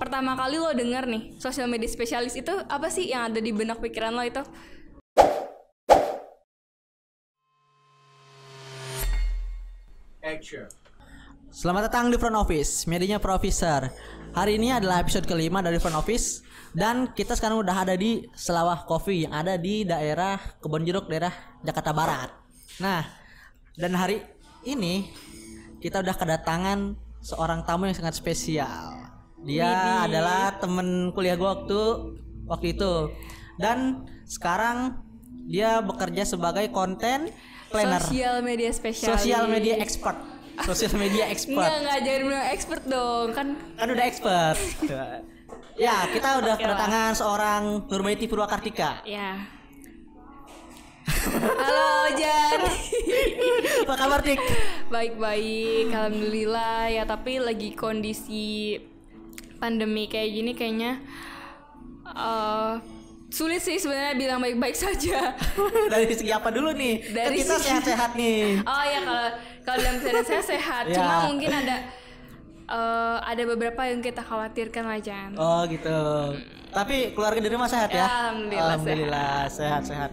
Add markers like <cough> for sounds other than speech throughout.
pertama kali lo denger nih sosial media spesialis itu apa sih yang ada di benak pikiran lo itu? Action. Selamat datang di Front Office, medianya Profesor. Hari ini adalah episode kelima dari Front Office dan kita sekarang udah ada di Selawah Coffee yang ada di daerah Kebon Jeruk, daerah Jakarta Barat. Nah, dan hari ini kita udah kedatangan seorang tamu yang sangat spesial. Dia adalah temen kuliah gua waktu waktu itu dan sekarang dia bekerja sebagai konten planner, Sosial media spesialis. sosial media expert, sosial media expert. Enggak, enggak jangan bilang expert dong. Kan kan udah expert. <laughs> ya, kita udah kedatangan seorang Nurbaiti Purwakartika. ya. <laughs> Halo Jan. Apa kabar, Tik? Baik-baik, alhamdulillah ya. Tapi lagi kondisi pandemi kayak gini kayaknya eh, sulit sih sebenarnya bilang baik-baik saja. <laughs> Dari segi apa dulu nih? Kan Dari kita sehat-sehat nih. Oh ya kalau kalau dalam keadaan saya sehat, Ya. cuma mungkin ada eh, ada beberapa yang kita khawatirkan lah Jan. Oh, gitu. Tapi keluarga di rumah sehat ya? Ya, alhamdulillah Alhamdulillah sehat-sehat.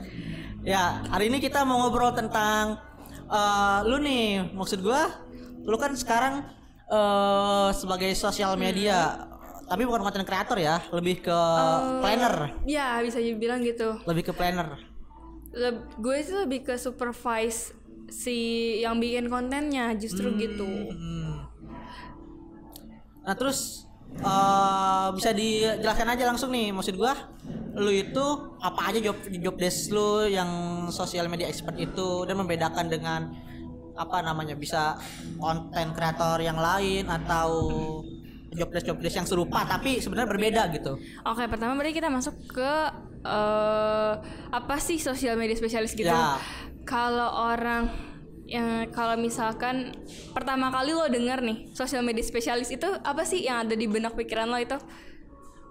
Ya, hari ini kita mau ngobrol tentang eh, lu nih, maksud gua lu kan sekarang eh sebagai sosial media tapi bukan konten kreator ya, lebih ke planner, Ya bisa dibilang gitu. lebih ke planner. Leb- gue sih lebih ke supervise si yang bikin kontennya justru gitu. Hmm. Nah terus eh bisa dijelaskan aja langsung nih maksud gua lu itu apa aja job job desk lu yang sosial media expert itu dan membedakan dengan apa namanya bisa konten kreator yang lain atau job desk job desk yang serupa tapi sebenarnya berbeda gitu. Oke, pertama berarti kita masuk ke eh apa sih sosial media spesialis gitu? Ya. Kalau orang yang kalau misalkan pertama kali lo denger nih sosial media spesialis itu apa sih yang ada di benak pikiran lo itu?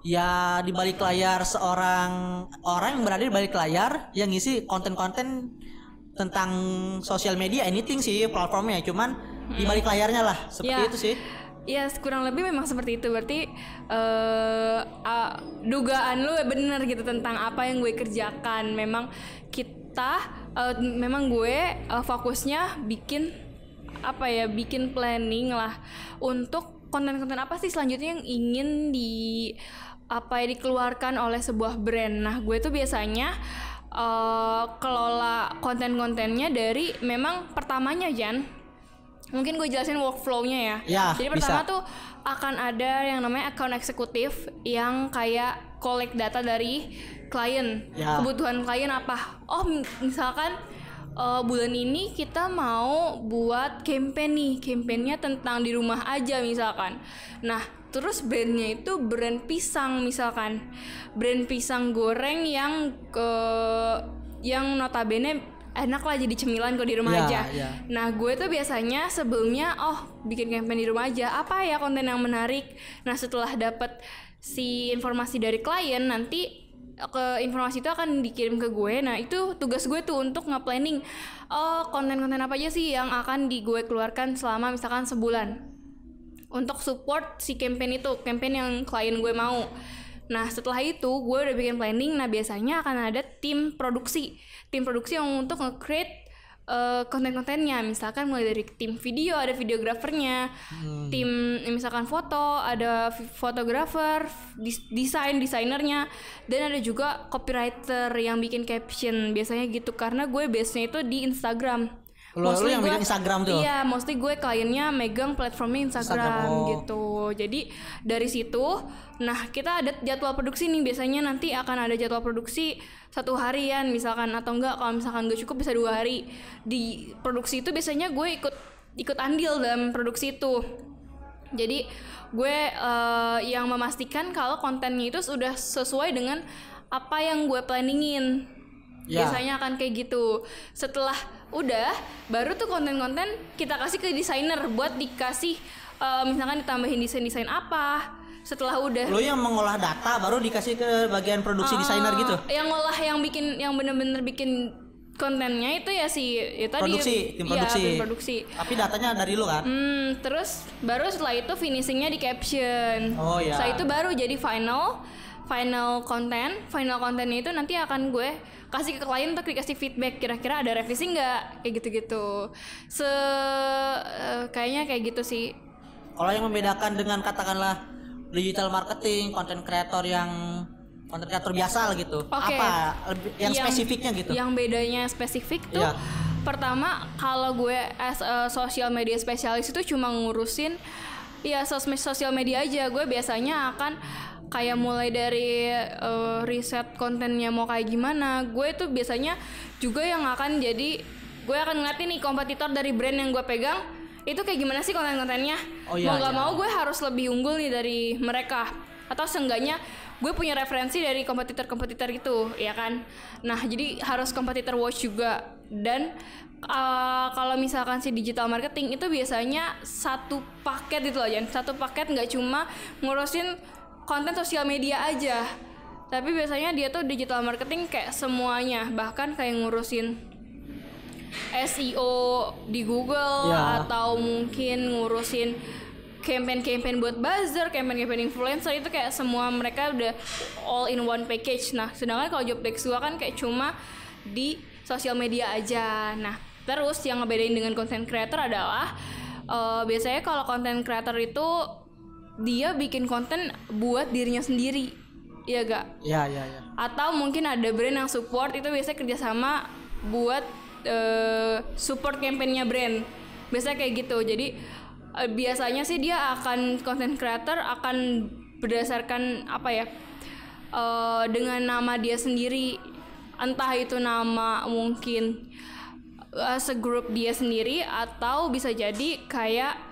Ya di balik layar seorang orang yang berada di balik layar yang ngisi konten-konten tentang sosial media anything sih platformnya cuman di balik layarnya lah seperti Ya. itu sih. Ya kurang lebih memang seperti itu. Berarti eh ah, dugaan lu bener gitu tentang apa yang gue kerjakan. Memang kita eh, memang gue eh, fokusnya bikin apa ya bikin planning lah untuk konten-konten apa sih selanjutnya yang ingin di apa ya dikeluarkan oleh sebuah brand. Nah gue tuh biasanya eh, kelola konten-kontennya dari memang pertamanya Jan mungkin gue jelasin workflow-nya ya. Ya, Jadi pertama bisa. tuh akan ada yang namanya account eksekutif yang kayak collect data dari klien. Ya. Kebutuhan klien apa? Oh, misalkan eh, bulan ini kita mau buat campaign nih, campaignnya tentang di rumah aja misalkan. Nah, terus brandnya itu brand pisang misalkan, brand pisang goreng yang ke yang notabene enak lah jadi cemilan kok di rumah Ya, aja. ya. Nah, gue tuh biasanya sebelumnya oh bikin campaign di rumah aja. Apa ya konten yang menarik? Nah, setelah dapat si informasi dari klien nanti ke informasi itu akan dikirim ke gue. Nah, itu tugas gue tuh untuk nge-planning oh konten-konten apa aja sih yang akan di gue keluarkan selama misalkan sebulan untuk support si campaign itu, campaign yang klien gue mau. Nah, setelah itu gue udah bikin planning. Nah, biasanya akan ada tim produksi. Tim produksi yang untuk nge-create eh, konten-kontennya. Misalkan mulai dari tim video, ada videografernya. Tim misalkan foto, ada fotografer, desain, desainernya. Dan ada juga copywriter yang bikin caption. Biasanya gitu karena gue base-nya itu di Instagram. Lu Mostly yang gue- megang Instagram tuh? Iya, mostly gue kliennya megang platformnya Instagram, Instagram, oh. gitu. Jadi dari situ, nah kita ada jadwal produksi nih. Biasanya nanti akan ada jadwal produksi satu harian misalkan atau enggak kalau misalkan gak cukup bisa dua hari. Di produksi itu biasanya gue ikut ikut andil dalam produksi itu. Jadi gue eh, yang memastikan kalau kontennya itu sudah sesuai dengan apa yang gue planningin. Ya. Biasanya akan kayak gitu. Setelah udah, baru tuh konten-konten kita kasih ke desainer buat dikasih eh, misalkan ditambahin desain-desain apa. Setelah udah Lu yang mengolah data baru dikasih ke bagian produksi Eh, desainer gitu. Yang ngolah yang bikin yang bener-bener bikin kontennya itu ya si ya tadi Produksi, tim iya, produksi. tim produksi Tapi datanya dari lu kan? Hmm, terus baru setelah itu finishingnya di caption. Oh, iya. Setelah itu baru jadi final, final konten. Final kontennya itu nanti akan gue kasih ke klien untuk dikasih feedback. Kira-kira ada revisi nggak? Kayak gitu-gitu. Se eh, kayaknya kayak gitu sih. Kalau yang membedakan dengan katakanlah digital marketing, content creator yang content creator biasa lah gitu. Oke. Apa lebih yang, spesifiknya gitu? Yang bedanya spesifik tuh Iya. pertama kalau gue as a social media spesialis itu cuma ngurusin ya sosmed sosial media aja. Gue biasanya akan kayak mulai dari eh, riset kontennya mau kayak gimana. Gue tuh biasanya juga yang akan jadi gue akan ngeliatin nih kompetitor dari brand yang gue pegang itu kayak gimana sih konten-kontennya. Oh, iya, mau nggak iya. mau gue harus lebih unggul nih dari mereka atau seenggaknya gue punya referensi dari kompetitor-kompetitor gitu ya kan nah jadi harus kompetitor watch juga dan uh, kalau misalkan si digital marketing itu biasanya satu paket itu loh Jan satu paket nggak cuma ngurusin konten sosial media aja tapi biasanya dia tuh digital marketing kayak semuanya bahkan kayak ngurusin SEO di Google Ya. atau mungkin ngurusin campaign-campaign buat buzzer, campaign-campaign influencer itu kayak semua mereka udah all in one package. Nah, sedangkan kalau job desk gua kan kayak cuma di sosial media aja. Nah, terus yang ngebedain dengan content creator adalah eh, biasanya kalau content creator itu dia bikin konten buat dirinya sendiri. Iya gak? Iya, iya, iya. atau mungkin ada brand yang support itu biasanya kerjasama buat eh, support campaignnya brand biasanya kayak gitu jadi eh, biasanya sih dia akan content creator akan berdasarkan apa ya eh, dengan nama dia sendiri entah itu nama mungkin eh, segrup dia sendiri atau bisa jadi kayak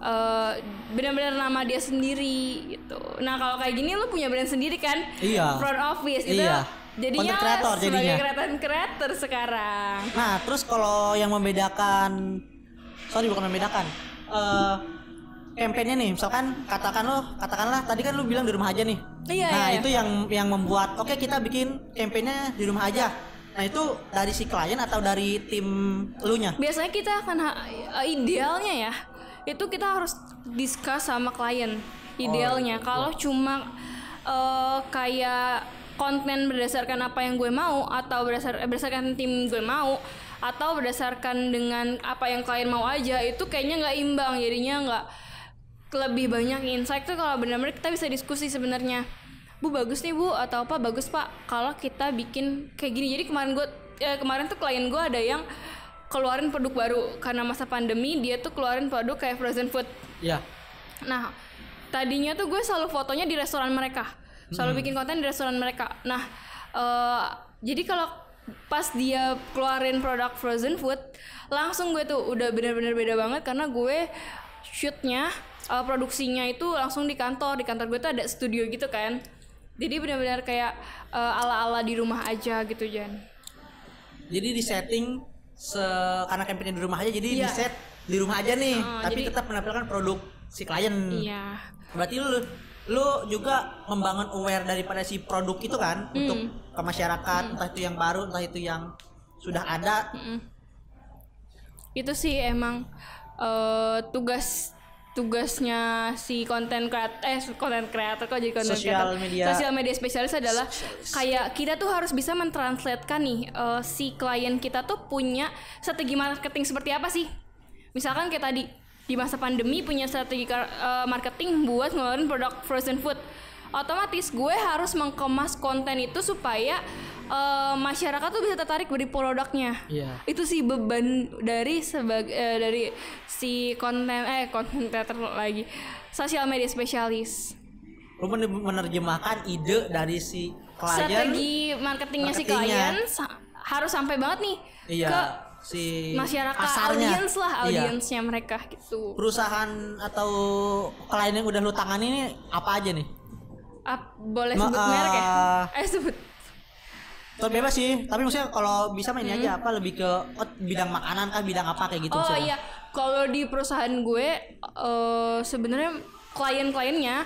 eh, benar-benar nama dia sendiri gitu. Nah kalau kayak gini lu punya brand sendiri kan? Iya. Front office itu Iya. jadinya Content creator sebagai jadinya. creator creator sekarang. Nah, terus kalau yang membedakan sorry bukan membedakan. Eh kampanyenya nih, misalkan katakan lo, katakanlah tadi kan lu bilang di rumah aja nih. Iya, nah, iya, itu yang yang membuat oke kita bikin kampanyenya di rumah aja. Nah, itu dari si klien atau dari tim elunya? Biasanya kita akan idealnya ya itu kita harus discuss sama klien idealnya. iya. Kalau cuma eh, kayak konten berdasarkan apa yang gue mau atau berdasar eh, berdasarkan tim gue mau atau berdasarkan dengan apa yang klien mau aja itu kayaknya nggak imbang. Jadinya nggak lebih banyak insight tuh kalau benar-benar kita bisa diskusi sebenarnya. Bu bagus nih bu atau apa? Bagus pak. Kalau kita bikin kayak gini. Jadi kemarin gue eh, kemarin tuh klien gue ada yang keluarin produk baru karena masa pandemi dia tuh keluarin produk kayak frozen food Iya. Nah, tadinya tuh gue selalu fotonya di restoran mereka, selalu bikin konten di restoran mereka. Nah, eh, jadi kalau pas dia keluarin produk frozen food, langsung gue tuh udah bener-bener beda banget karena gue shootnya, eh, produksinya itu langsung di kantor. Di kantor gue tuh ada studio gitu kan. Jadi benar-benar kayak eh, ala-ala di rumah aja gitu Jan. Jadi di setting se karena kampanye di rumah aja jadi Iya. di set di rumah aja nih, Ah, tapi jadi- tetap menampilkan produk si klien. Iya. Berarti lu lu juga membangun aware daripada si produk itu kan Hmm. untuk ke masyarakat, entah itu yang baru, entah itu yang sudah ada. Mm-mm. itu sih emang eh, tugas tugasnya si konten kreator eh konten kreator kok jadi konten Sosial creator. media. sosial media spesialis adalah kayak kita tuh harus bisa mentranslatekan nih eh, si klien kita tuh punya strategi marketing seperti apa sih misalkan kayak tadi di masa pandemi punya strategi eh, marketing buat ngeluarin produk frozen food otomatis gue harus mengkemas konten itu supaya eh, masyarakat tuh bisa tertarik beli produknya Iya. itu sih beban dari sebagai eh, dari si konten eh konten creator lagi sosial media spesialis Lu men- menerjemahkan ide dari si klien. strategi marketingnya si marketingnya. klien sa- harus sampai banget nih Iya. ke si masyarakat pasarnya. audiens lah Iya. audiensnya mereka gitu Perusahaan atau klien yang udah lu tangani ini apa aja nih? Ap- boleh Ma- sebut merek ya ah. eh sebut Tuh bebas sih, tapi maksudnya kalau bisa main aja apa lebih ke oh, bidang makanan kah, bidang apa kayak gitu Hmm. oh maksudnya. iya kalau di perusahaan gue eh, sebenarnya klien-kliennya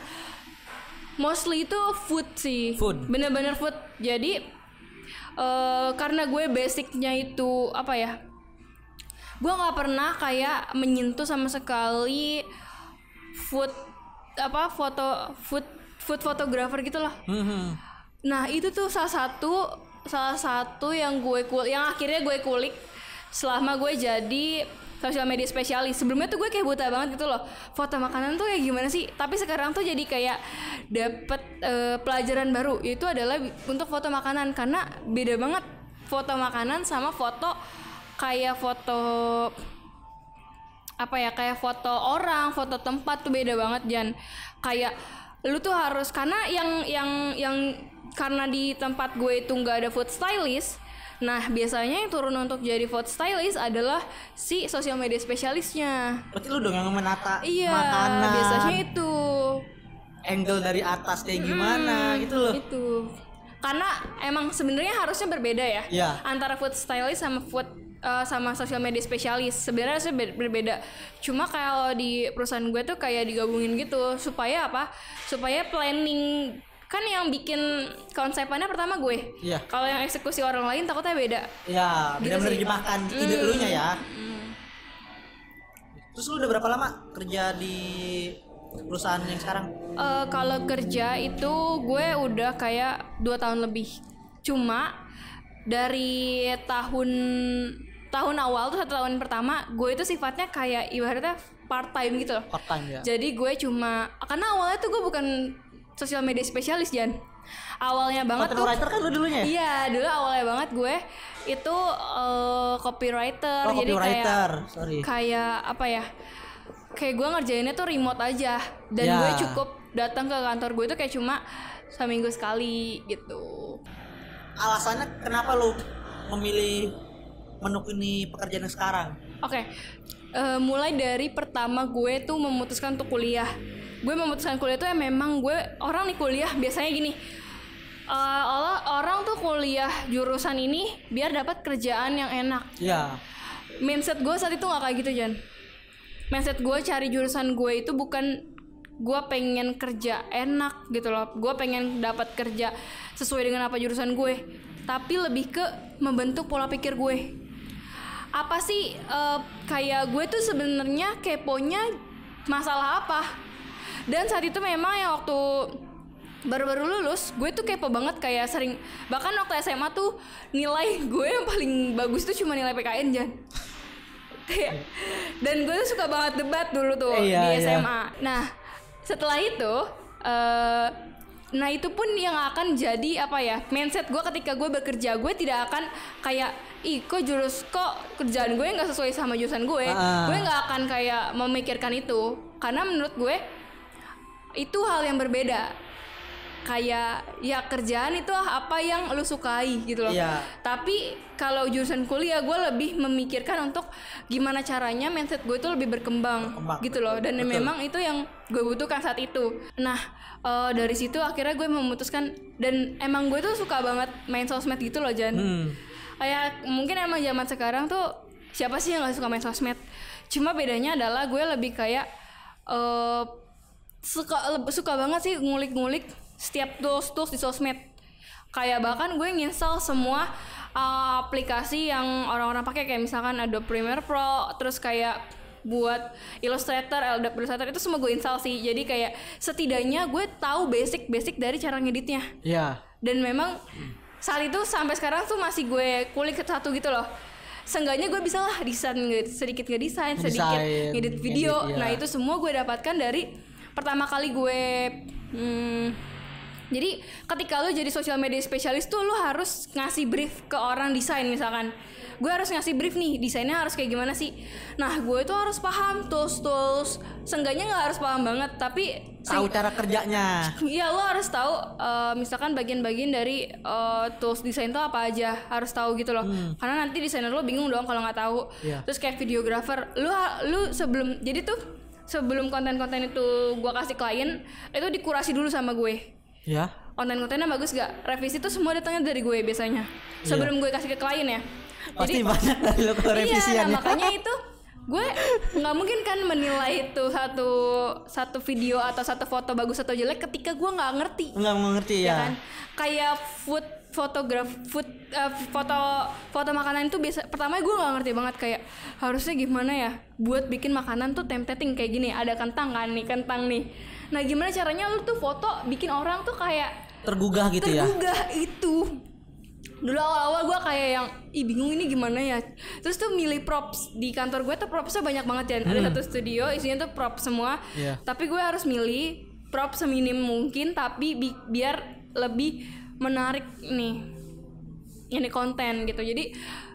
mostly itu food sih Food. bener-bener food jadi eh, karena gue basicnya itu apa ya gue nggak pernah kayak menyentuh sama sekali food apa foto food food photographer gitu loh Hmm. Nah itu tuh salah satu salah satu yang gue kul yang akhirnya gue kulik selama gue jadi sosial media spesialis. Sebelumnya tuh gue kayak buta banget gitu loh. Foto makanan tuh kayak gimana sih? Tapi sekarang tuh jadi kayak dapet eh, pelajaran baru. Itu adalah untuk foto makanan karena beda banget foto makanan sama foto kayak foto apa ya kayak foto orang, foto tempat tuh beda banget Jan. Kayak lu tuh harus karena yang yang yang karena di tempat gue itu nggak ada food stylist. Nah, biasanya yang turun untuk jadi food stylist adalah si sosial media spesialisnya. Berarti lu dong yang menata Iya, makanan, biasanya itu. angle dari atas kayak gimana gitu loh. Itu. Karena emang sebenarnya harusnya berbeda ya. Iya. Antara food stylist sama food uh, sama sosial media spesialis. Sebenarnya ber- berbeda. Cuma kalau di perusahaan gue tuh kayak digabungin gitu supaya apa? Supaya planning kan yang bikin konsepannya pertama gue. Iya. Kalau yang eksekusi orang lain takutnya beda. Ya, Gitu benar-benar sih. dimakan ide Hmm. elunya ya. Terus lu udah berapa lama kerja di perusahaan yang sekarang? Eh, kalau kerja itu gue udah kayak dua tahun lebih. Cuma dari tahun tahun awal tuh satu tahun pertama gue itu sifatnya kayak ibaratnya part time gitu loh. Part time ya. Jadi gue cuma karena awalnya tuh gue bukan sosial media spesialis Jan. Awalnya banget Content tuh writer kan lu dulunya ya? Iya, dulu awalnya banget gue itu eh, copywriter. Oh, Jadi copywriter. kayak Sorry. kayak apa ya? Kayak gue ngerjainnya tuh remote aja dan Ya. gue cukup datang ke kantor gue itu kayak cuma seminggu sekali gitu. Alasannya kenapa lu memilih menekuni pekerjaan yang sekarang? Oke, eh, mulai dari pertama gue tuh memutuskan untuk kuliah. Gue memutuskan kuliah tuh ya memang gue orang nih kuliah biasanya gini. eh, orang orang tuh kuliah jurusan ini biar dapat kerjaan yang enak. Ya. mindset gue saat itu nggak kayak gitu Jan mindset gue cari jurusan gue itu bukan gue pengen kerja enak gitu loh gue pengen dapat kerja sesuai dengan apa jurusan gue tapi lebih ke membentuk pola pikir gue apa sih eh, kayak gue tuh sebenarnya keponya masalah apa? Dan saat itu memang yang waktu baru-baru lulus gue tuh kepo banget kayak sering bahkan waktu SMA tuh nilai gue yang paling bagus tuh cuma nilai PKN Jan. Kayak- dan gue tuh suka banget debat dulu tuh Iya, di iya. SMA nah setelah itu eh nah itu pun yang akan jadi apa ya mindset gue ketika gue bekerja gue tidak akan kayak ih kok jurus kok kerjaan gue nggak sesuai sama jurusan gue Ah. gue nggak akan kayak memikirkan itu karena menurut gue itu hal yang berbeda kayak ya kerjaan itu apa yang lu sukai gitu loh Iya. tapi kalau jurusan kuliah gue lebih memikirkan untuk gimana caranya mindset gue itu lebih berkembang, Berkembang, gitu loh dan betul. memang itu yang gue butuhkan saat itu nah eh, dari situ akhirnya gue memutuskan dan emang gue tuh suka banget main sosmed gitu loh Jan Hmm. Kayak mungkin emang zaman sekarang tuh siapa sih yang gak suka main sosmed cuma bedanya adalah gue lebih kayak eh suka suka banget sih ngulik-ngulik setiap tools tools di sosmed kayak bahkan gue nginstal semua uh, aplikasi yang orang-orang pakai kayak misalkan Adobe Premiere Pro terus kayak buat Illustrator, Adobe Illustrator itu semua gue install sih. Jadi kayak setidaknya gue tahu basic-basic dari cara ngeditnya Ya. dan memang saat itu sampai sekarang tuh masih gue kulik satu gitu loh Seenggaknya gue bisa lah desain sedikit ngedesain, sedikit ngedit video. iya. Nah itu semua gue dapatkan dari pertama kali gue. Hmm, jadi ketika lu jadi sosial media spesialis tuh lu harus ngasih brief ke orang desain misalkan. Gue harus ngasih brief nih desainnya harus kayak gimana sih. Nah gue tuh harus paham tools tools. Seenggaknya nggak harus paham banget tapi Tahu cara kerjanya. <laughs> Iya lo harus tahu eh, misalkan bagian-bagian dari eh, tools desain itu apa aja harus tahu gitu loh karena nanti desainer lo bingung dong kalau nggak tahu Iya. terus kayak videographer lu lu sebelum jadi tuh sebelum konten-konten itu gua kasih klien itu dikurasi dulu sama gue Ya. konten-kontennya bagus gak? Revisi tuh semua datangnya dari gue biasanya. Sebelum gue kasih ke klien ya. Pasti banyak dari lo kalau iya revisian nah, ya. makanya itu gue nggak mungkin kan menilai itu satu satu video atau satu foto bagus atau jelek ketika gue nggak ngerti. Enggak mengerti ya ya. kan? Kayak food fotograf food eh, foto foto makanan itu biasa pertama gue nggak ngerti banget kayak harusnya gimana ya buat bikin makanan tuh tempting kayak gini. Ada kentang kan nih kentang nih nah gimana caranya lu tuh foto bikin orang tuh kayak tergugah gitu ya? tergugah itu. Dulu awal-awal gue kayak yang ih bingung ini gimana ya? Terus tuh milih props di kantor gue tuh propsnya banyak banget ya. Ada satu studio isinya tuh prop semua. Iya. tapi gue harus milih prop seminim mungkin tapi bi- biar lebih menarik nih ini konten gitu. Jadi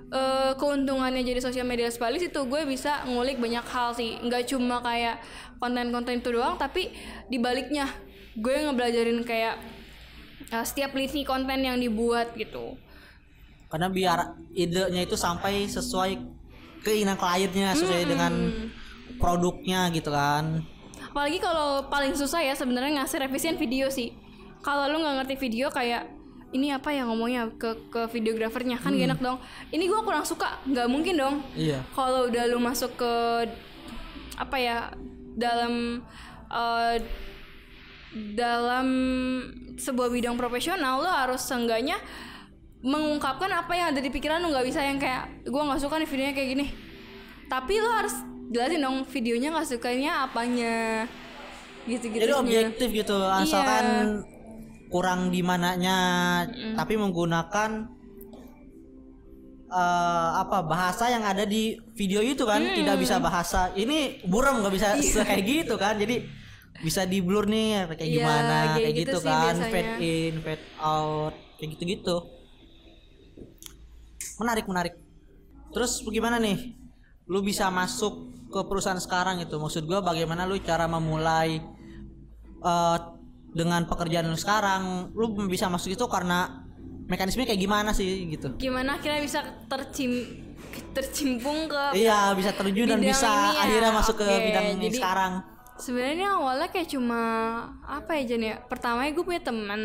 eh, keuntungannya jadi sosial media spesialis itu gue bisa ngulik banyak hal sih. Nggak cuma kayak konten-konten itu doang tapi dibaliknya. Gue ngebelajarin kayak eh, setiap lini konten yang dibuat gitu. Karena biar idenya itu sampai sesuai keinginan kliennya sesuai dengan produknya gitu kan. Apalagi kalau paling susah ya sebenarnya ngasih revisian video sih. Kalau lu nggak ngerti video kayak ini apa ya ngomongnya? Ke ke videografernya. Kan gak enak dong. Ini gua kurang suka. Nggak mungkin dong. Iya. Kalau udah lu masuk ke apa ya dalam eh, dalam sebuah bidang profesional lo harus seenggaknya mengungkapkan apa yang ada di pikiran lo nggak bisa yang kayak gua nggak suka nih videonya kayak gini. Tapi lo harus jelasin dong videonya nggak sukanya apanya. Gitu gitu jadi objektif gitu asalkan kurang di mananya tapi menggunakan eh, apa bahasa yang ada di video itu kan tidak bisa bahasa. Ini buram nggak bisa se- kayak gitu kan. Jadi bisa di blur nih kayak Iya, gimana kayak kayak, gitu gitu, sih kan. biasanya. fade in fade out kayak gitu gitu menarik menarik. Terus gimana nih? Lu bisa masuk ke perusahaan sekarang itu. Maksud gua bagaimana lu cara memulai eh, dengan pekerjaan lu sekarang lu bisa masuk itu karena mekanismenya kayak gimana sih gitu gimana akhirnya bisa tercim tercimpung ke iya bisa terjun dan bisa ini ya, akhirnya masuk ke oke, bidang ini jadi- sekarang Sebenarnya awalnya kayak cuma apa ya Jan ya? Pertama gue punya teman.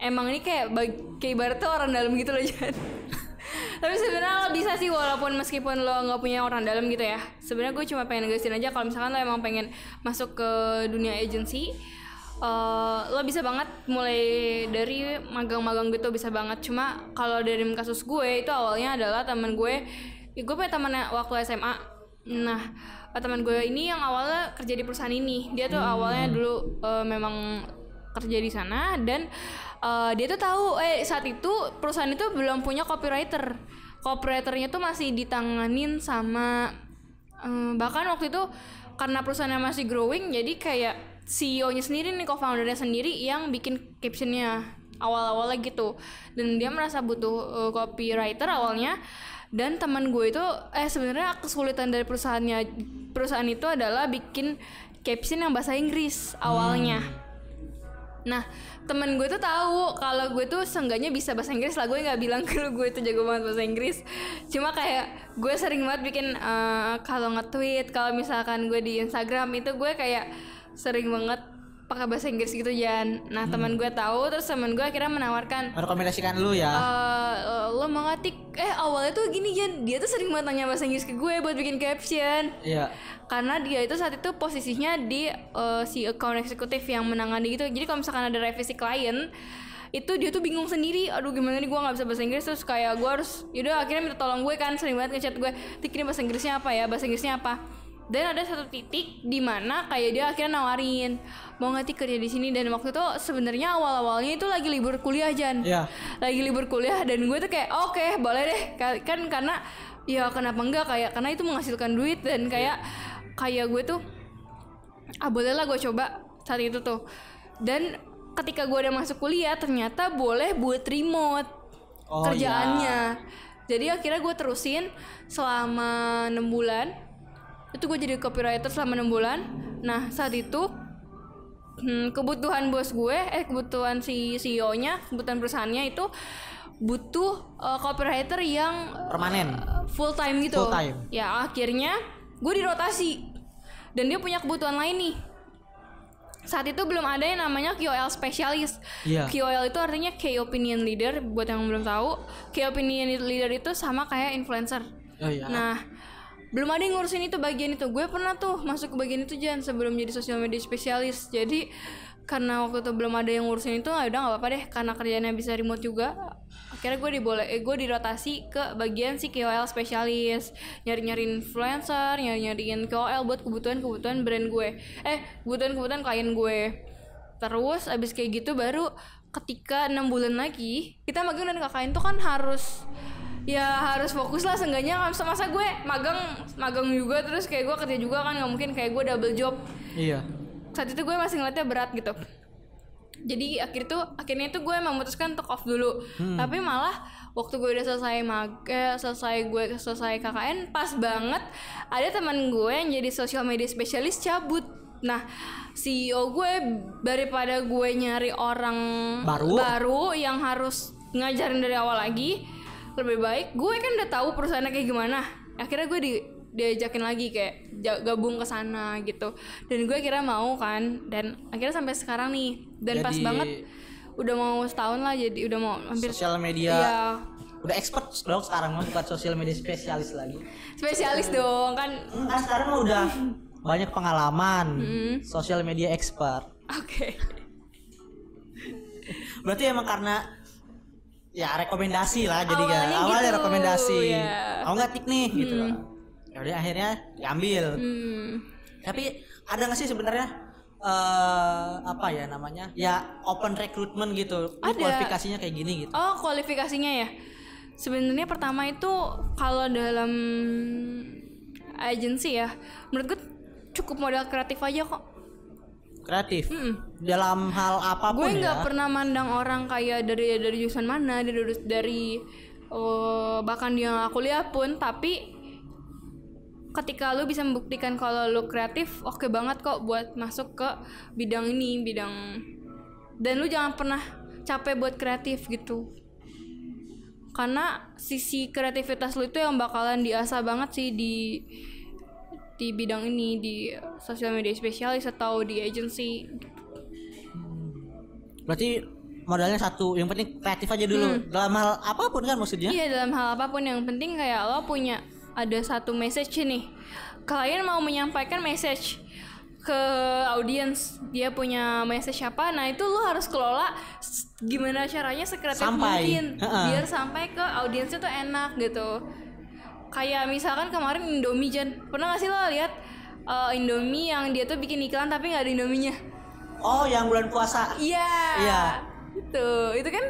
Emang ini kayak kayak ibaratnya orang dalam gitu loh <laughs> Jan. Tapi sebenarnya lo bisa sih walaupun meskipun lo nggak punya orang dalam gitu ya. Sebenarnya gue cuma pengen negasin aja kalau misalkan lo emang pengen masuk ke dunia agency eh, lo bisa banget mulai dari magang-magang gitu bisa banget. Cuma kalau dari kasus gue itu awalnya adalah teman gue ya gue punya teman waktu SMA nah teman gue ini yang awalnya kerja di perusahaan ini. Dia tuh awalnya dulu eh, memang kerja di sana dan eh, dia tuh tahu eh saat itu perusahaan itu belum punya copywriter. Copywriternya tuh masih ditanganin sama eh, bahkan waktu itu karena perusahaannya masih growing jadi kayak CEO-nya sendiri nih co-foundernya sendiri yang bikin captionnya awal-awalnya gitu dan dia merasa butuh eh, copywriter awalnya dan teman gue itu eh sebenarnya kesulitan dari perusahaannya perusahaan itu adalah bikin caption yang bahasa Inggris awalnya Nah, temen gue tuh tahu kalau gue tuh seenggaknya bisa bahasa Inggris lah. Gue nggak bilang <laughs> kalau gue tuh jago banget bahasa Inggris. Cuma kayak gue sering banget bikin eh, kalau nge-tweet, kalau misalkan gue di Instagram itu gue kayak sering banget pakai bahasa Inggris gitu Jan. Nah, teman gue tahu terus teman gue akhirnya menawarkan merekomendasikan lu ya? Eh lo mau ngetik eh awalnya tuh gini Jan. Dia tuh sering banget tanya bahasa Inggris ke gue buat bikin caption. Iya. Karena dia itu saat itu posisinya di eh, si account eksekutif yang menangani gitu. Jadi kalau misalkan ada revisi klien itu dia tuh bingung sendiri. Aduh gimana nih gue nggak bisa bahasa Inggris. Terus kayak gue harus yaudah akhirnya minta tolong gue kan. Sering banget ngechat gue tik ini bahasa Inggrisnya apa ya? Bahasa Inggrisnya apa dan ada satu titik di mana kayak dia akhirnya nawarin mau ngetik kerja di sini? Dan waktu itu sebenarnya awal-awalnya itu lagi libur kuliah Jan. Iya. lagi libur kuliah dan gue tuh kayak oke boleh deh. Ka- kan karena ya kenapa enggak kayak karena itu menghasilkan duit dan kayak kayak gue tuh ah boleh lah gue coba saat itu tuh. Dan ketika gue udah masuk kuliah ternyata boleh buat remote Oh, kerjaannya. Jadi akhirnya gue terusin selama enam bulan itu gue jadi copywriter selama enam bulan. Nah saat itu hmm, kebutuhan bos gue eh kebutuhan si CEO nya kebutuhan perusahaannya itu butuh eh, copywriter yang permanen. full time gitu. Full time. ya akhirnya gue dirotasi. Dan dia punya kebutuhan lain nih. Saat itu belum ada yang namanya KOL spesialis Iya. KOL itu artinya Key Opinion Leader buat yang belum tahu. Key Opinion Leader itu sama kayak influencer. Oh iya. Nah, belum ada yang ngurusin itu bagian itu. Gue pernah tuh masuk ke bagian itu Jan sebelum jadi sosial media spesialis. Jadi karena waktu itu belum ada yang ngurusin itu ya udah nggak apa-apa deh karena kerjanya bisa remote juga akhirnya gue diboleh eh, gue dirotasi ke bagian si KOL spesialis nyari-nyari influencer nyari-nyariin KOL buat kebutuhan-kebutuhan brand gue eh kebutuhan-kebutuhan klien gue terus abis kayak gitu baru ketika enam bulan lagi kita magang dan KKN tuh kan harus ya harus fokus lah seenggaknya kan masa gue magang magang juga terus kayak gue kerja juga kan nggak mungkin kayak gue double job. Iya. saat itu gue masih ngeliatnya berat gitu. Jadi akhir tuh akhirnya itu gue memutuskan untuk off dulu. Tapi malah waktu gue udah selesai mag eh, selesai gue selesai KKN pas banget ada teman gue yang jadi social media spesialis cabut. Nah CEO gue daripada gue nyari orang Baru. baru yang harus ngajarin dari awal lagi lebih baik gue kan udah tahu perusahaannya kayak gimana akhirnya gue di diajakin lagi kayak gabung ke sana gitu dan gue kira mau kan dan akhirnya sampai sekarang nih dan pas Jadi- banget udah mau setahun lah jadi udah mau hampir Sosial media Iya, udah expert dong sekarang mah bukan sosial media spesialis lagi. spesialis dong kan Kan sekarang mah udah banyak pengalaman. Hmm. Sosial media expert. oke Berarti emang karena ya rekomendasi lah jadi kan Awalnya awalnya gitu, rekomendasi. ya. Mau nggak tik nih gitu. Ya udah akhirnya diambil. hmm. Tapi ada nggak sih sebenarnya eh apa ya namanya? Ya open recruitment gitu. Ada. Kualifikasinya kayak gini gitu. Oh, kualifikasinya ya. Sebenarnya pertama itu kalau dalam agensi ya, menurut gue cukup modal kreatif aja kok. Kreatif. Mm-mm. Dalam hal apa pun Gue nggak ya. pernah mandang orang kayak dari dari jurusan mana, dari dari eh, bahkan dia nggak kuliah pun, tapi ketika lu bisa membuktikan kalau lu kreatif, oke banget kok buat masuk ke bidang ini, bidang dan lu jangan pernah capek buat kreatif gitu. Karena sisi kreativitas lu itu yang bakalan diasah banget sih di di bidang ini di sosial media spesialis atau di agency Berarti modalnya satu, yang penting kreatif aja dulu. Dalam hal apa pun kan maksudnya? Iya dalam hal apa pun yang penting kayak lo punya ada satu message nih. Klien mau menyampaikan message ke audiens dia punya message apa nah itu lo harus kelola gimana caranya sekreatif Sampai. mungkin biar sampai ke audiensnya tuh enak gitu kayak misalkan kemarin Indomie Jan pernah gak sih lo lihat eh, Indomie yang dia tuh bikin iklan tapi nggak ada Indominya Oh, yang bulan puasa. Iya. Iya. Itu, itu kan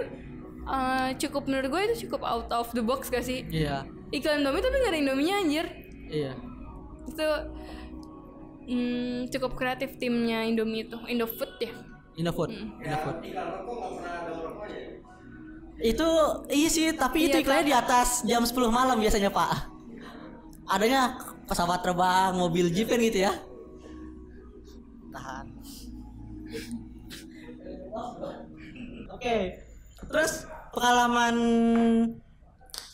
eh, cukup menurut gue itu cukup out of the box gak sih? Iya. Iklan Indomie tapi gak ada Indominya anjir. Iya. Itu hmm, cukup kreatif timnya Indomie itu, Indofood ya. Indofood. Indofood. Itu iya sih, tapi itu Iya, iklannya di atas jam 10 malam biasanya, Pak. Adanya pesawat terbang, mobil jeep kan gitu ya. Tahan. Oke. Terus pengalaman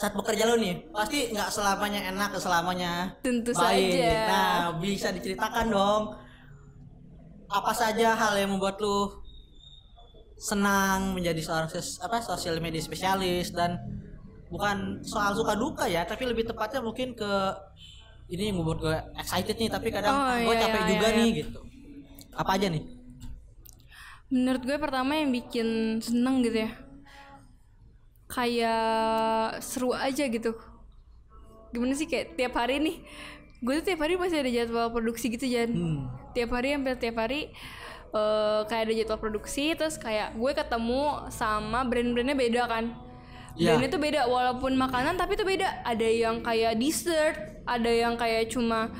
saat bekerja lo nih pasti nggak selamanya enak selamanya Tentu baik. saja. Nah bisa diceritakan dong apa saja hal yang membuat lu senang menjadi seorang apa sosial media spesialis dan bukan soal suka duka ya tapi lebih tepatnya mungkin ke ini yang membuat gue excited nih tapi kadang Oh, gue iya, capek iya, juga iya. nih gitu apa aja nih Menurut gue pertama yang bikin seneng gitu ya. Kayak seru aja gitu. Gimana sih kayak tiap hari nih. Gue tuh tiap hari masih ada jadwal produksi gitu Jan. hmm. tiap hari hampir tiap hari eh, kayak ada jadwal produksi terus kayak gue ketemu sama brand-brandnya beda kan Iya. brandnya tuh beda walaupun makanan tapi tuh beda. Ada yang kayak dessert ada yang kayak cuma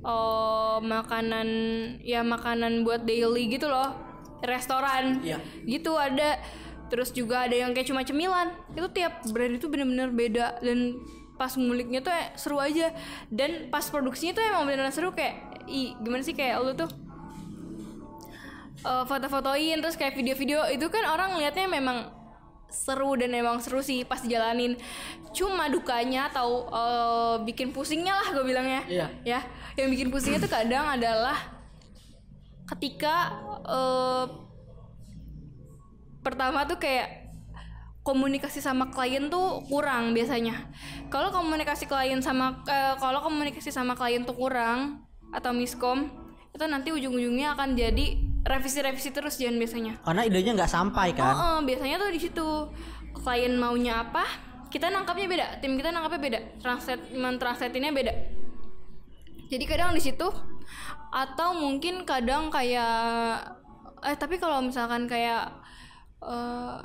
eh, makanan ya makanan buat daily gitu loh. Restoran. Iya. gitu ada. Terus juga ada yang kayak cuma cemilan. Itu tiap brand itu bener-bener beda. Dan pas nguliknya tuh eh, seru aja. Dan pas produksinya tuh emang beneran seru. Kayak i gimana sih kayak lu tuh? Eh, foto-fotoin terus kayak video-video. Itu kan orang ngeliatnya memang seru dan emang seru sih pas dijalanin cuma dukanya atau eh, bikin pusingnya lah gue bilangnya Iya. ya yang bikin pusingnya tuh kadang adalah ketika eh, pertama tuh kayak komunikasi sama klien tuh kurang biasanya. Kalau komunikasi klien sama eh, kalau komunikasi sama klien tuh kurang atau miskom itu nanti ujung-ujungnya akan jadi revisi-revisi terus jangan biasanya. Karena idenya nggak sampai Oh, kan. oh, biasanya tuh di situ klien maunya apa, kita nangkapnya beda, tim kita nangkapnya beda, translate mentranslate-nya beda. Jadi kadang di situ atau mungkin kadang kayak eh tapi kalau misalkan kayak eh,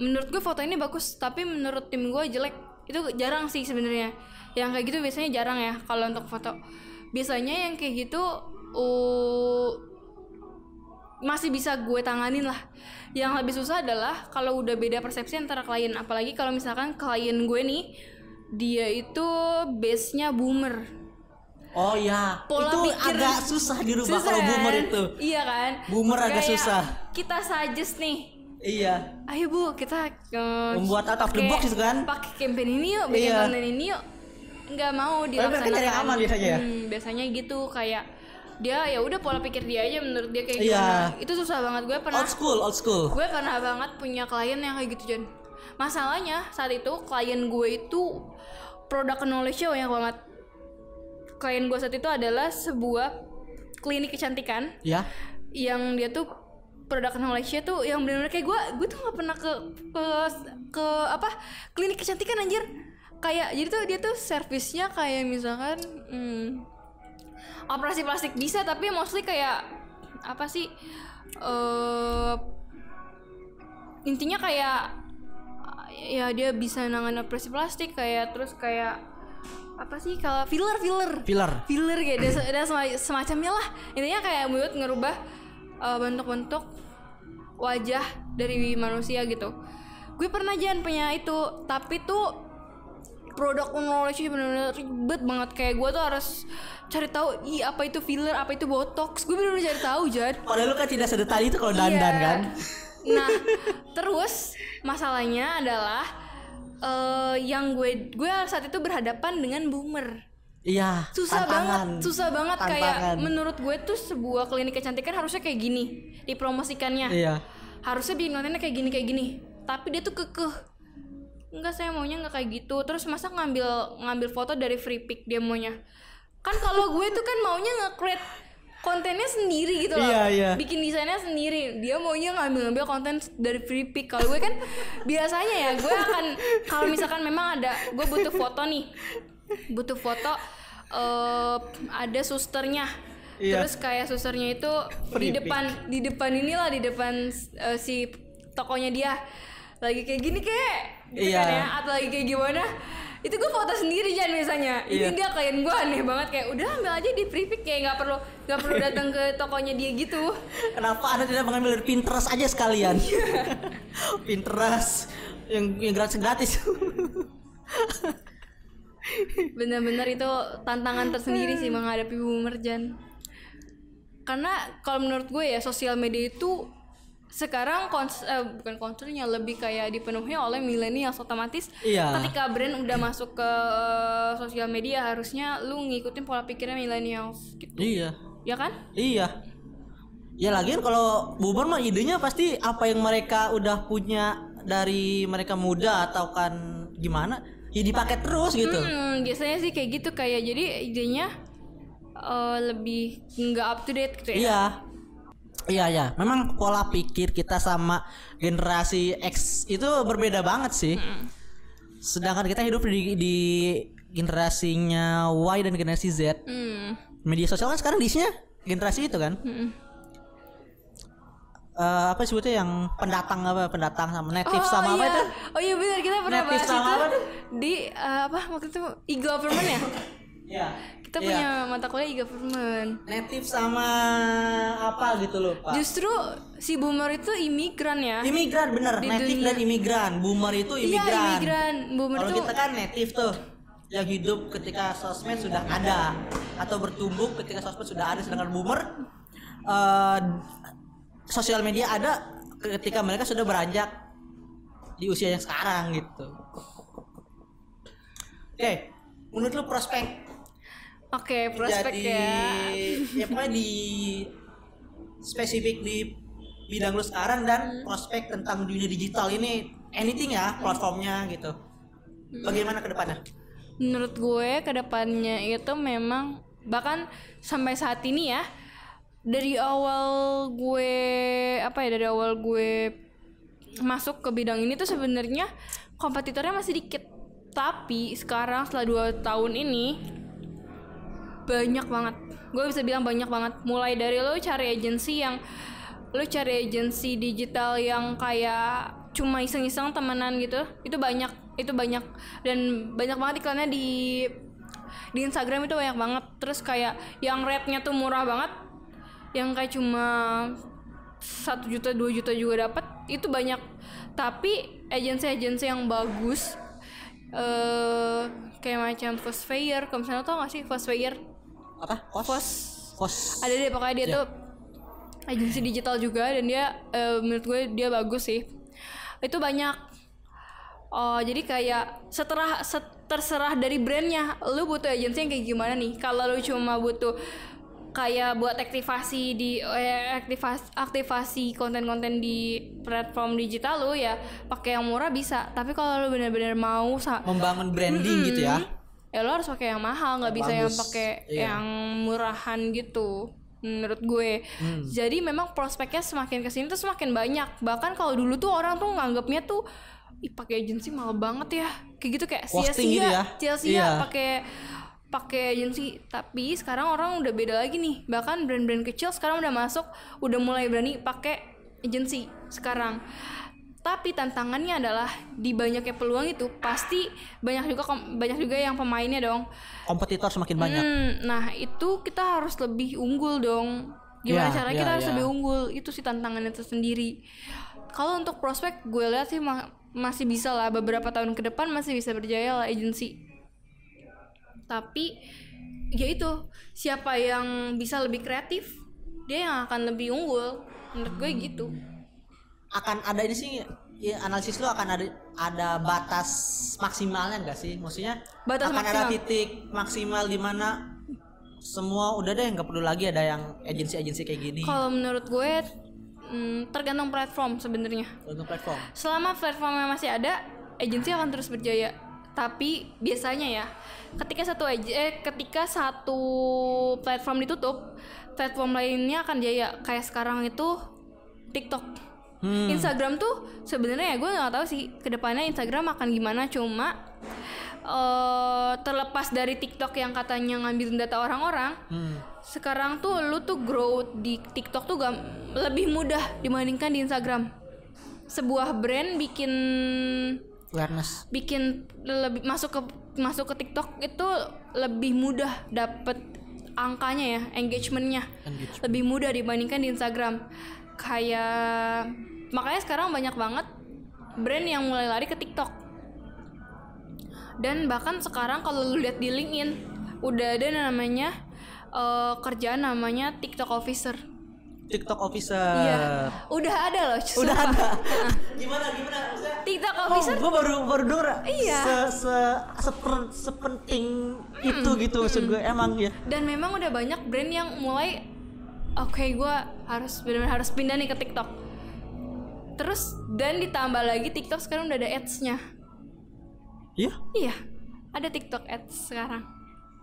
menurut gue foto ini bagus tapi menurut tim gue jelek. Itu jarang sih sebenarnya. Yang kayak gitu biasanya jarang ya kalau untuk foto. Biasanya yang kayak gitu uh, masih bisa gue tanganin lah yang lebih susah adalah kalau udah beda persepsi antara klien apalagi kalau misalkan klien gue nih dia itu base nya boomer Oh iya, Pola itu pikir- agak susah dirubah Susah kalau boomer kan? itu. iya kan Boomer agak Kayak susah. kita suggest nih Iya. ayo bu kita eh, Membuat out of the box gitu kan? pakai campaign ini yuk bikin Iya. konten ini yuk nggak mau mereka cari dilaksanakan aman biasanya ya? Hmm, biasanya gitu kayak dia ya udah pola pikir dia aja menurut dia kayak gimana. Itu susah banget. Gue pernah Old school, old school. gue pernah banget punya klien yang kayak gitu Jan masalahnya saat itu klien gue itu produk knowledge banyak banget. Klien gue saat itu adalah sebuah klinik kecantikan Ya. yang dia tuh produk knowledge-nya tuh yang benar-benar kayak gue gue tuh nggak pernah ke ke ke apa klinik kecantikan anjir. Kayak jadi tuh dia tuh servisnya kayak misalkan hmm, operasi plastik bisa tapi mostly kayak apa sih eh intinya kayak ya dia bisa nangan operasi plastik kayak terus kayak apa sih kalau filler filler. Filler. filler kayak ada, ada sema- semacamnya lah. Intinya kayak buat ngerubah uh, bentuk-bentuk wajah dari manusia gitu. Gue pernah jangan punya itu tapi tuh produk knowledge bener-bener ribet banget kayak gue tuh harus cari tahu ih apa itu filler apa itu botox gue bener-bener cari tahu Jan Padahal lu kan tidak sedetail itu kalau dandan Iya. kan. Nah, terus masalahnya adalah eh yang gue gue saat itu berhadapan dengan boomer. Iya. Susah tantangan. banget, susah banget kayak Tantangan. menurut gue tuh sebuah klinik kecantikan harusnya kayak gini dipromosikannya. Iya. Harusnya bikin kontennya kayak gini kayak gini. Tapi dia tuh kekeh. Enggak saya maunya nggak kayak gitu. Terus masa ngambil ngambil foto dari free pick dia maunya. Kan kalau gue tuh kan maunya nge-create kontennya sendiri gitu loh. Iya, iya. Bikin desainnya sendiri. Dia maunya ngambil-ngambil konten dari free pick. Kalau gue kan biasanya ya gue akan kalau misalkan memang ada gue butuh foto nih. Butuh foto eh ada susternya. Iya. Terus kayak susternya itu Free di pick. depan di depan inilah di depan eh, si tokonya dia lagi kayak gini kayak gitu Iya. kan ya atau lagi kayak gimana itu gue foto sendiri jangan biasanya Iya. ini dia klien gue aneh banget kayak udah ambil aja di pick kayak nggak perlu nggak perlu datang ke tokonya dia gitu Kenapa Anda tidak mengambil dari Pinterest aja sekalian? Iya. <laughs> Pinterest yang yang gratis gratis. bener-bener itu tantangan tersendiri sih menghadapi boomer Jan karena kalau menurut gue ya sosial media itu sekarang kons eh, bukan konsernya lebih kayak dipenuhi oleh milenial otomatis Iya. ketika brand udah masuk ke eh, sosial media harusnya lu ngikutin pola pikirnya milenial gitu iya. ya kan Iya. Ya lagian kalau boomer mah idenya pasti apa yang mereka udah punya dari mereka muda atau kan gimana ya dipakai terus gitu. Hmm, biasanya sih kayak gitu kayak jadi idenya eh, lebih nggak up to date gitu ya Iya. Iya ya, memang pola pikir kita sama generasi X itu berbeda banget sih. Sedangkan kita hidup di, di generasinya Y dan generasi Z. Hmm, Media sosial kan sekarang diisinya generasi itu kan. mm-mm. Eh, apa sebutnya yang pendatang apa pendatang sama native oh, sama apa iya. itu? Oh iya benar kita pernah Native bahas sama itu apa di eh, apa waktu itu e-government ya? <coughs> Iya. Kita Iya. punya mata kuliah e-government. native sama apa gitu loh pak. Justru si boomer itu imigran ya. Imigran bener, Di native dunia. dan imigran. Boomer itu Iya imigran. imigran. Boomer Kalau kita kan native tuh yang hidup ketika sosmed sudah ada atau bertumbuh ketika sosmed sudah ada sedangkan boomer eh, sosial media ada ketika mereka sudah beranjak di usia yang sekarang gitu. Oke, menurut lu prospek Oke, prospek jadi ya. ya pokoknya di spesifik di bidang lu sekarang dan prospek tentang dunia digital ini anything ya platformnya gitu. Bagaimana ke depannya? Menurut gue ke depannya itu memang bahkan sampai saat ini ya dari awal gue apa ya dari awal gue masuk ke bidang ini tuh sebenarnya kompetitornya masih dikit tapi sekarang setelah dua tahun ini banyak banget. Gue bisa bilang banyak banget. Mulai dari lo cari agensi yang lo cari agensi digital yang kayak cuma iseng-iseng temenan gitu itu banyak itu banyak. Dan banyak banget iklannya di di Instagram itu banyak banget. Terus kayak yang rate-nya tuh murah banget yang kayak cuma satu juta dua juta juga dapat itu banyak. Tapi agensi-agensi yang bagus eh kayak macam Fast Fair kalau misalnya tau gak sih Fast Fair apa? Kos Fos kos ada deh pokoknya dia Ya. tuh agensi digital juga dan dia eh, menurut gue dia bagus sih. Itu banyak. Oh jadi kayak seterah set- terserah dari brandnya lu butuh agensi yang kayak gimana nih? Kalau lu cuma butuh kayak buat aktivasi di eh, aktivasi aktivasi konten-konten di platform digital lu ya pakai yang murah bisa. Tapi kalau lu benar-benar mau membangun branding gitu ya ya lo harus pakai yang mahal nggak bisa yang pakai Iya. yang murahan gitu menurut gue Hmm. jadi memang prospeknya semakin ke sini tuh semakin banyak bahkan kalau dulu tuh orang tuh nganggapnya tuh ih pakai agensi mahal banget ya kayak gitu kayak Posting sia-sia gitu ya? sia-sia Iya. pakai pakai agensi tapi sekarang orang udah beda lagi nih bahkan brand-brand kecil sekarang udah masuk udah mulai berani pakai agensi sekarang tapi tantangannya adalah di banyaknya peluang itu pasti banyak juga banyak juga yang pemainnya dong. Kompetitor semakin banyak. Hmm, nah itu kita harus lebih unggul dong. Gimana Iya, caranya iya, kita harus iya. lebih unggul? Itu sih tantangannya tersendiri. Kalau untuk prospek gue lihat sih ma- masih bisa lah. Beberapa tahun ke depan masih bisa berjaya lah agensi tapi ya itu siapa yang bisa lebih kreatif dia yang akan lebih unggul. Menurut gue gitu akan ada ini sih ya, analisis lu akan ada ada batas maksimalnya enggak sih? Maksudnya Batas akan ada maksimal. titik maksimal di mana semua udah deh nggak perlu lagi ada yang agensi-agensi kayak gini. Kalau menurut gue hmm, tergantung platform sebenarnya. Untuk platform. Selama platformnya masih ada agensi akan terus berjaya. Tapi biasanya ya ketika satu eh, ketika satu platform ditutup platform lainnya akan jaya. Kayak sekarang itu TikTok Hmm. Instagram tuh sebenarnya ya gue nggak tahu sih ke depannya Instagram akan gimana cuma eh terlepas dari TikTok yang katanya ngambil data orang-orang Hmm. sekarang tuh lu tuh grow di TikTok tuh gam- lebih mudah dibandingkan di Instagram. Sebuah brand bikin awareness bikin lebih masuk ke masuk ke TikTok itu lebih mudah dapet angkanya ya, engagementnya Engagement. lebih mudah dibandingkan di Instagram. Kayak makanya sekarang banyak banget brand yang mulai lari ke TikTok. Dan bahkan sekarang kalau lu lihat di LinkedIn udah ada namanya eh, kerjaan namanya TikTok officer. TikTok officer Iya, udah ada loh. Uh. udah sumpah. ada Nah, <laughs> gimana gimana maksudnya TikTok Oh, officer gue baru baru denger Iya. se, se seper- sepenting itu gitu maksud gue emang ya dan memang udah banyak brand yang mulai oke gue harus benar-benar harus pindah nih ke TikTok terus dan ditambah lagi TikTok sekarang udah ada ads-nya. Iya? Iya ada TikTok ads sekarang.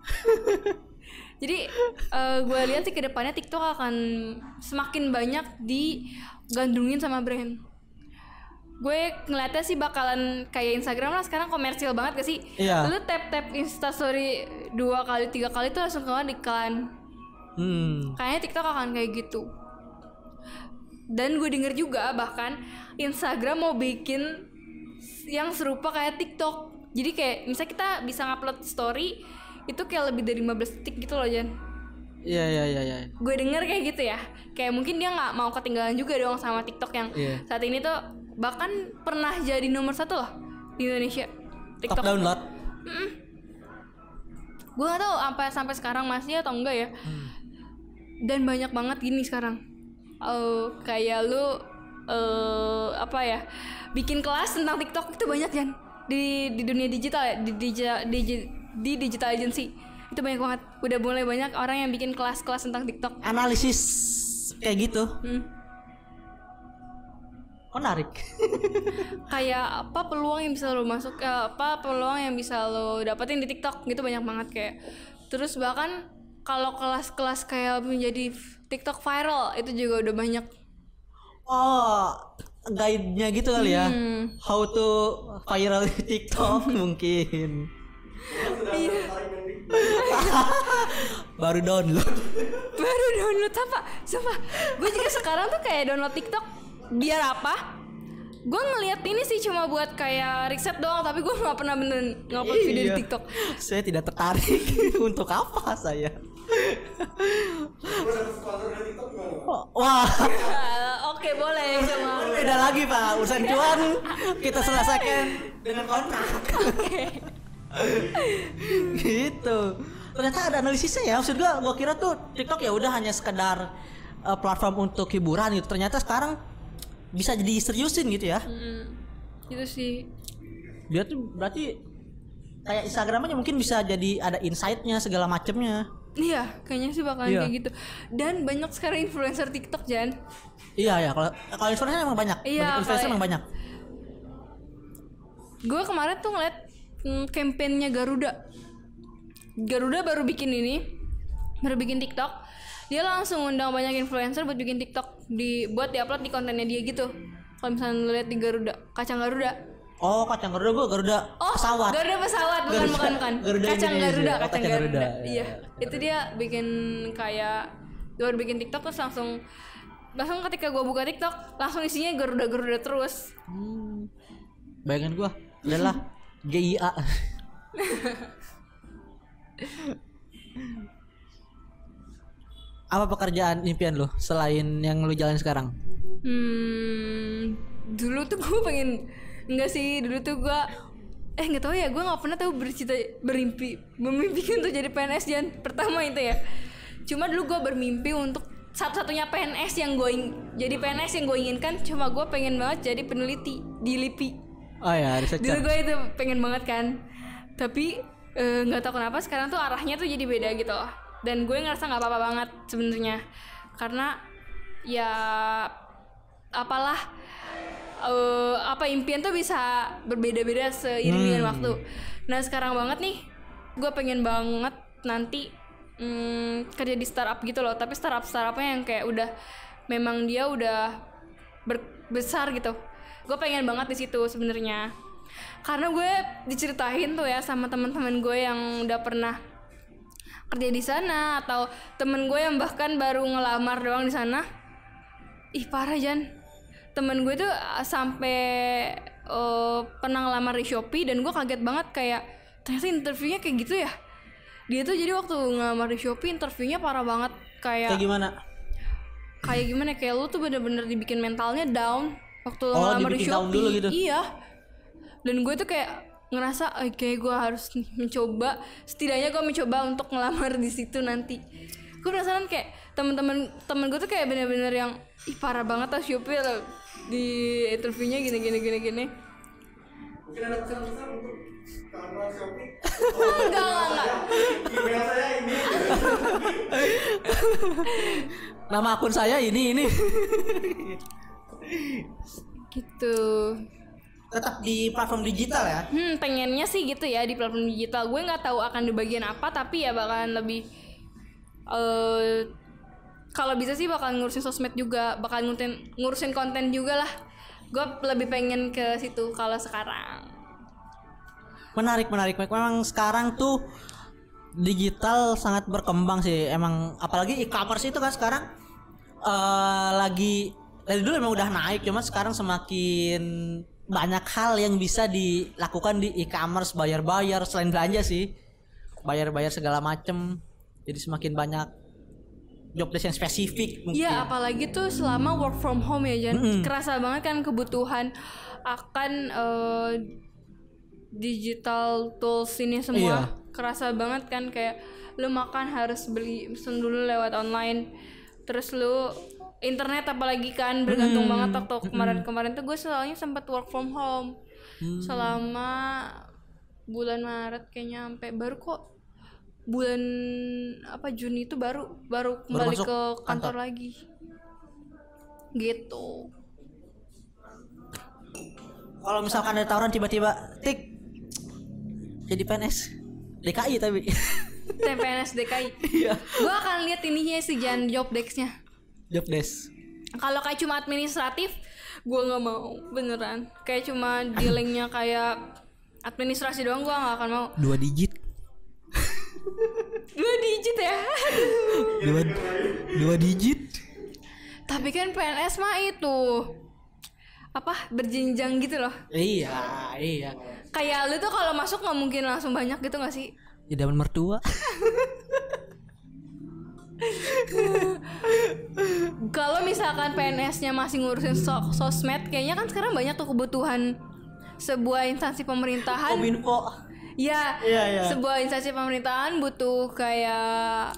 <laughs> Jadi gue lihat sih ke depannya TikTok akan semakin banyak digandrungin sama brand. Gue ngeliatnya sih bakalan kayak Instagram lah sekarang komersil banget gak sih? Iya. lu tap tap instastory dua kali tiga kali tuh langsung keluar iklan. Hmm. Kayaknya TikTok akan kayak gitu dan gue denger juga bahkan Instagram mau bikin yang serupa kayak TikTok. Jadi kayak misalnya kita bisa ngupload story itu kayak lebih dari 15 detik gitu loh Jan. Iya iya iya iya. Gue denger kayak gitu ya. Kayak mungkin dia nggak mau ketinggalan juga dong sama TikTok yang Iya. saat ini tuh bahkan pernah jadi nomor satu loh di Indonesia top download? Gue gak tahu sampai sampai sekarang masih atau enggak ya. Dan banyak banget gini sekarang Eh, kayak lu eh apa ya bikin kelas tentang TikTok itu banyak kan di di dunia digital ya di digital di, di digital agency. Itu banyak banget. Udah mulai banyak orang yang bikin kelas-kelas tentang TikTok. Analisis kayak gitu. Hmm. menarik <laughs> kayak apa peluang yang bisa lo masuk eh, apa peluang yang bisa lo dapetin di TikTok gitu banyak banget kayak. Terus bahkan kalau kelas-kelas kayak menjadi TikTok viral itu juga udah banyak. Oh, guide-nya gitu kali ya. Hmm. How to viral di TikTok <laughs> mungkin. Iya. <laughs> Baru download. Baru download apa? Sumpah, gue juga sekarang tuh kayak download TikTok biar apa? Gue ngeliat ini sih cuma buat kayak riset doang, tapi gue nggak pernah beneran ngupload video di Iya. TikTok. Saya tidak tertarik <laughs> untuk apa saya. Oh, Wah, Ah, Oke boleh cuma. beda lagi Pak. Urusan cuan kita selesaikan dengan kontrak. gitu. Ternyata ada analisisnya ya. Maksud gua, gua kira tuh TikTok ya udah hanya sekedar uh, platform untuk hiburan gitu. Ternyata sekarang bisa jadi seriusin gitu ya. Hmm, itu sih. Dia tuh berarti kayak Instagram aja mungkin bisa jadi ada insight-nya segala macemnya. Iya, kayaknya sih bakalan Iya. kayak gitu. Dan banyak sekarang influencer TikTok Jan. Iya ya, kalau kalau influencer emang banyak. Iya, banyak influencer kayak- emang banyak. Gue kemarin tuh ngeliat mm, kampanyenya Garuda. Garuda baru bikin ini, baru bikin TikTok. Dia langsung undang banyak influencer buat bikin TikTok di buat diupload di kontennya dia gitu. Kalau misalnya lihat di Garuda, kacang Garuda. Oh, kacang Garuda gua Garuda Oh, pesawat. Garuda pesawat bukan Garuda- bukan bukan. Garuda kacang Indonesia. Garuda, Oh, kacang, kacang Garuda. Garuda. Iya. Itu dia bikin kayak baru bikin TikTok terus langsung langsung ketika gua buka TikTok langsung isinya Garuda Garuda terus. Hmm. Bayangan gua adalah <laughs> GIA. Apa pekerjaan impian lo selain yang lu jalan sekarang? Hmm, dulu tuh gue pengen enggak sih dulu tuh gue eh nggak tahu ya gue nggak pernah tahu bercita bermimpi memimpikan <laughs> untuk jadi PNS Jan pertama itu ya. Cuma dulu gue bermimpi untuk satu-satunya PNS yang gue jadi PNS yang gue inginkan cuma gue pengen banget jadi peneliti di LIPI Oh ya, dulu researcher. gue itu pengen banget kan. Tapi eh, nggak tahu kenapa sekarang tuh arahnya tuh jadi beda gitu. Loh dan gue ngerasa nggak apa-apa banget sebenarnya. Karena ya apalah eh, apa impian tuh bisa berbeda-beda seiring dengan waktu. Nah sekarang banget nih gue pengen banget nanti mm, kerja di startup gitu loh. Tapi startup startupnya yang kayak udah memang dia udah besar gitu. Gue pengen banget di situ sebenarnya. Karena gue diceritain tuh ya sama teman-teman gue yang udah pernah kerja di sana atau temen gue yang bahkan baru ngelamar doang di sana. Ih parah Jan temen gue tuh uh, sampai uh, pernah ngelamar di Shopee dan gue kaget banget kayak ternyata interviewnya kayak gitu ya dia tuh jadi waktu ngelamar di Shopee interviewnya parah banget kayak Kayak gimana? kayak gimana kayak lu tuh bener-bener dibikin mentalnya down waktu Oh, ngelamar di Shopee dulu gitu? iya dan gue tuh kayak ngerasa "Eh, kayak gue harus mencoba setidaknya gue mencoba untuk ngelamar di situ nanti gue penasaran kayak temen-temen temen gue tuh kayak bener-bener yang ih parah banget ah Shopee loh." Di interviewnya gini gini gini gini Mungkin ada pesan-pesan untuk kawan-kawan Shopee. enggak enggak enggak Email saya ini. Nama akun saya ini ini. gitu Tetap di platform digital ya. Hmm, pengennya sih gitu ya di platform digital. Gue nggak tahu akan di bagian apa, tapi ya bakalan lebih eh kalau bisa sih bakal ngurusin sosmed juga, bakal ngurusin ngurusin konten juga lah. Gue lebih pengen ke situ kalau sekarang. Menarik, menarik. Memang sekarang tuh digital sangat berkembang sih. Emang apalagi e-commerce itu kan sekarang eh lagi dari dulu emang udah naik, cuma sekarang semakin banyak hal yang bisa dilakukan di e-commerce, bayar-bayar selain belanja sih. Bayar-bayar segala macem. Jadi semakin banyak job desk yang spesifik mungkin. Iya, apalagi tuh selama work from home ya, Jan. Mm-mm. Kerasa banget kan kebutuhan akan eh, digital tools ini semua. Iya. Kerasa banget kan kayak lu makan harus beli pesen dulu lewat online. Terus lu internet apalagi kan bergantung banget waktu kemarin-kemarin tuh gue soalnya sempat work from home Mm. selama bulan Maret kayaknya sampai baru kok bulan apa Juni itu baru baru kembali masuk ke kantor. kantor lagi gitu Kalau misalkan ada tawaran tiba-tiba tik jadi PNS DKI tapi <laughs> TPNS DKI Iya. gue akan lihat ininya sih jangan job desk-nya Job desk. kalau kayak cuma administratif gue nggak mau beneran kayak cuma <laughs> dealingnya kayak administrasi doang gue nggak akan mau Dua digit. Dua digit ya Dua dua digit. tapi kan PNS mah itu apa berjenjang gitu loh Iya, iya. kayak lu tuh kalau masuk nggak mungkin langsung banyak gitu gak sih Idaman mertua. kalau misalkan PNS-nya masih ngurusin so- sosmed kayaknya kan sekarang banyak tuh kebutuhan sebuah instansi pemerintahan Kominfo. Ya Iya, iya. sebuah instansi pemerintahan butuh kayak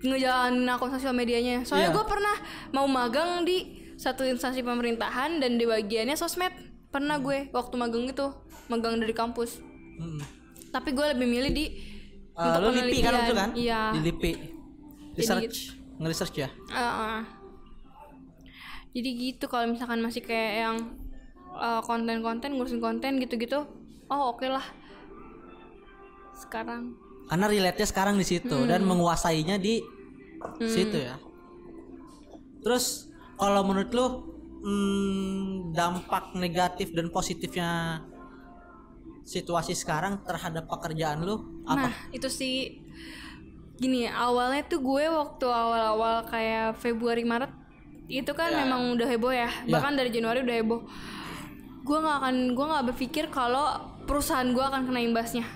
ngejalanin akun sosial medianya soalnya Iya. gue pernah mau magang di satu instansi pemerintahan dan di bagiannya sosmed pernah gue waktu magang itu magang dari kampus Mm. tapi gue lebih milih di Eh, lo lipi kan itu kan? iya Di lipi. Research. Nge-research ya? Heeh. jadi gitu kalau misalkan masih kayak yang uh, konten-konten ngurusin konten gitu-gitu oh oke lah sekarang Karena relate-nya sekarang di situ dan menguasainya di situ ya. Terus kalau menurut lu hmm, dampak negatif dan positifnya situasi sekarang terhadap pekerjaan lu apa? Nah, itu sih gini, awalnya tuh gue waktu awal-awal kayak Februari Maret itu kan memang udah heboh ya. Bahkan dari Januari udah heboh. Gue nggak akan gue nggak berpikir kalau perusahaan gue akan kena imbasnya.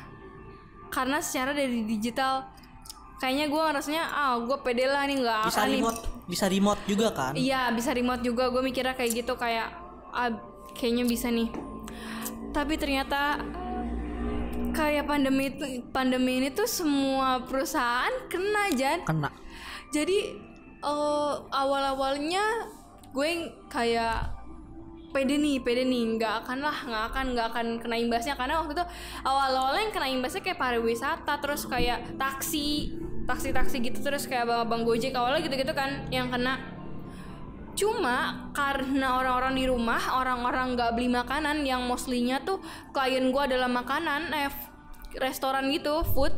Karena secara dari digital kayaknya gue ngerasanya ah gue pede lah nih nggak bisa akan nih remote, bisa remote juga kan? Iya bisa remote juga gue mikirnya kayak gitu kayak ah, kayaknya bisa nih. Tapi ternyata kayak pandemi itu pandemi ini tuh semua perusahaan kena Jan. Kena. Jadi eh, awal-awalnya gue kayak pede nih pede nih. Nggak akan lah nggak akan nggak akan kena imbasnya. Karena waktu itu awal-awalnya yang kena imbasnya kayak pariwisata terus kayak taksi taksi taksi gitu terus kayak abang abang gojek awalnya gitu gitu kan yang kena. Cuma karena orang-orang di rumah orang-orang nggak beli makanan yang mostlynya tuh klien gue adalah makanan eh restoran gitu food.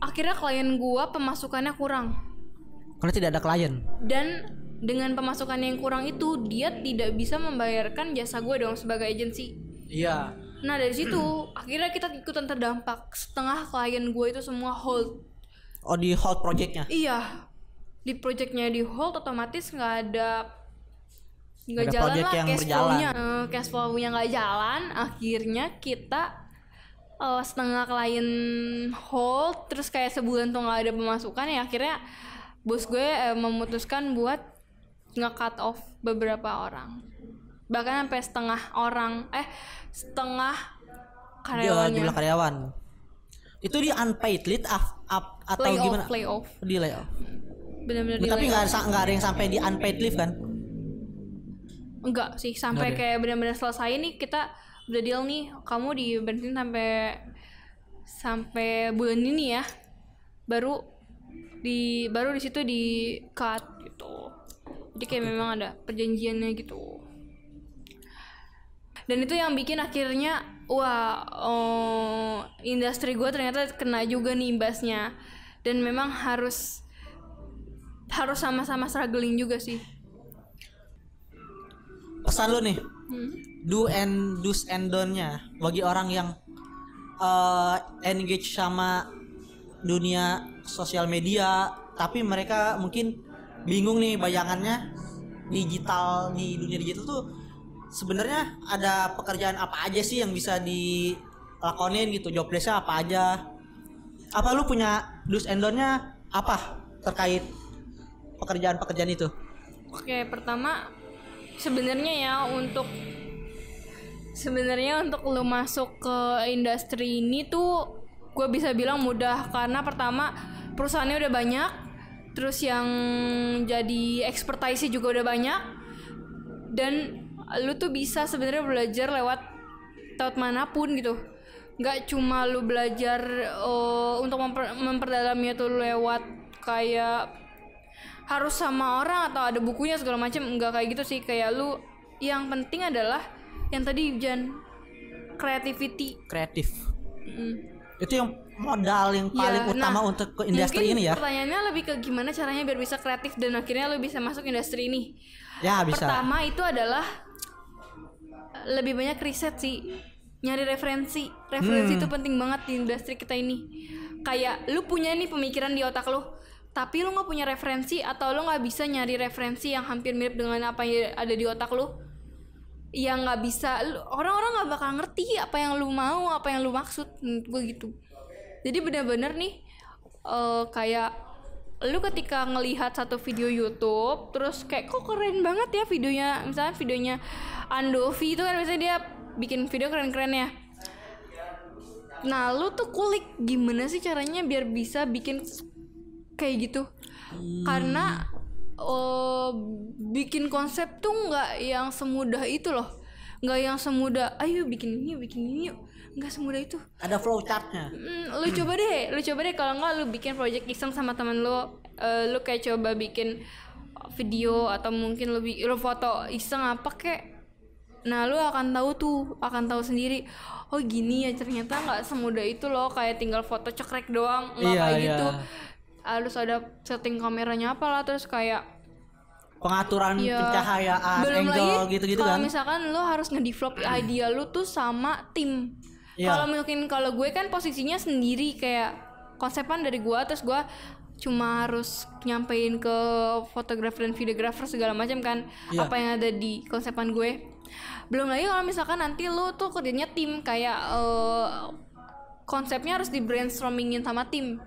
Akhirnya klien gue pemasukannya kurang. Karena tidak ada klien. dan dengan pemasukan yang kurang itu dia tidak bisa membayarkan jasa gue dong sebagai agensi. Iya. nah dari situ akhirnya kita ikutan terdampak. Setengah klien gue itu semua hold. Oh di hold projectnya. iya. Di projectnya di hold otomatis nggak ada nggak jalan lah yang cash flow-nya. Eh, cash flow-nya nggak jalan. Akhirnya kita eh, setengah klien hold terus kayak sebulan tuh nggak ada pemasukan ya akhirnya bos gue eh, memutuskan buat nge-cut off beberapa orang bahkan sampai setengah orang eh setengah Dia karyawannya jumlah karyawan. Itu di unpaid leave up, up atau play off gimana? play off Di layoff. benar-benar Tapi nggak ada nggak ada yang sampai di unpaid leave kan? enggak sih sampai ada. kayak benar-benar selesai nih kita udah deal nih kamu di berhentiin sampai sampai bulan ini ya baru di baru di situ di cut gitu jadi kayak memang ada perjanjiannya gitu. Dan itu yang bikin akhirnya wah oh, industri gue ternyata kena juga nih imbasnya. Dan memang harus harus sama-sama struggling juga sih. Pesan lu nih, Hmm. do and do's and don't-nya. Bagi orang yang eh, engage sama dunia sosial media tapi mereka mungkin bingung nih bayangannya. Digital di dunia digital tuh sebenarnya ada pekerjaan apa aja sih yang bisa dilakonin gitu? Job apa aja? Apa lu punya do's and don't-nya apa terkait pekerjaan-pekerjaan itu? Oke, pertama sebenarnya ya untuk sebenarnya untuk lo masuk ke industri ini tuh gue bisa bilang mudah karena pertama perusahaannya udah banyak, terus yang jadi expertise juga udah banyak. Dan lu tuh bisa sebenarnya belajar lewat lewat mana pun gitu. Nggak cuma lu belajar eh, untuk memper- memperdalamnya tuh lewat kayak harus sama orang atau ada bukunya segala macam nggak kayak gitu sih. Kayak lu yang penting adalah yang tadi Jan creativity. Kreatif. Mm. itu yang modal yang paling Ya, utama nah, untuk ke industri ini ya. Pertanyaannya lebih ke gimana caranya biar bisa kreatif dan akhirnya lo bisa masuk industri ini. Ya bisa. Pertama itu adalah lebih banyak riset sih. Nyari referensi. Referensi Hmm. itu penting banget di industri kita ini. Kayak lu punya nih pemikiran di otak lu, tapi lu nggak punya referensi atau lu nggak bisa nyari referensi yang hampir mirip dengan apa yang ada di otak lu. Yang nggak bisa, orang-orang nggak bakal ngerti apa yang lu mau, apa yang lu maksud. Gue gitu. Jadi benar-benar nih eh, kayak lu ketika ngelihat satu video YouTube terus kayak kok keren banget ya videonya. Misalnya videonya Andovi itu kan biasanya dia bikin video keren-keren ya. Nah lu tuh kulik gimana sih caranya biar bisa bikin kayak gitu? Karena eh, bikin konsep tuh nggak yang semudah itu loh. Nggak yang semudah ayo bikin ini bikin ini yuk nggak semudah itu Ada flow chartnya. Hmm, lu coba deh, lu coba deh kalau nggak lu bikin project iseng sama temen lu, eh, lu kayak coba bikin video atau mungkin lu, bi- lu foto iseng apa kek. Nah, lu akan tahu tuh, akan tahu sendiri. Oh gini ya ternyata nggak semudah itu loh, kayak tinggal foto cekrek doang, nggak Iya, kayak iya. gitu. Harus ada setting kameranya apalah terus kayak Pengaturan ya, pencahayaan, belum angle gitu-gitu kalau kan. misalkan lu harus ngedevelop idea lu tuh sama tim Iya. kalau mungkin kalau gue kan posisinya sendiri kayak konsepan dari gua terus gua cuma harus nyampein ke fotografer dan videografer segala macam kan Iya. apa yang ada di konsepan gue belum lagi kalau misalkan nanti lu tuh kerjanya tim kayak eh, konsepnya harus di brainstormingin sama tim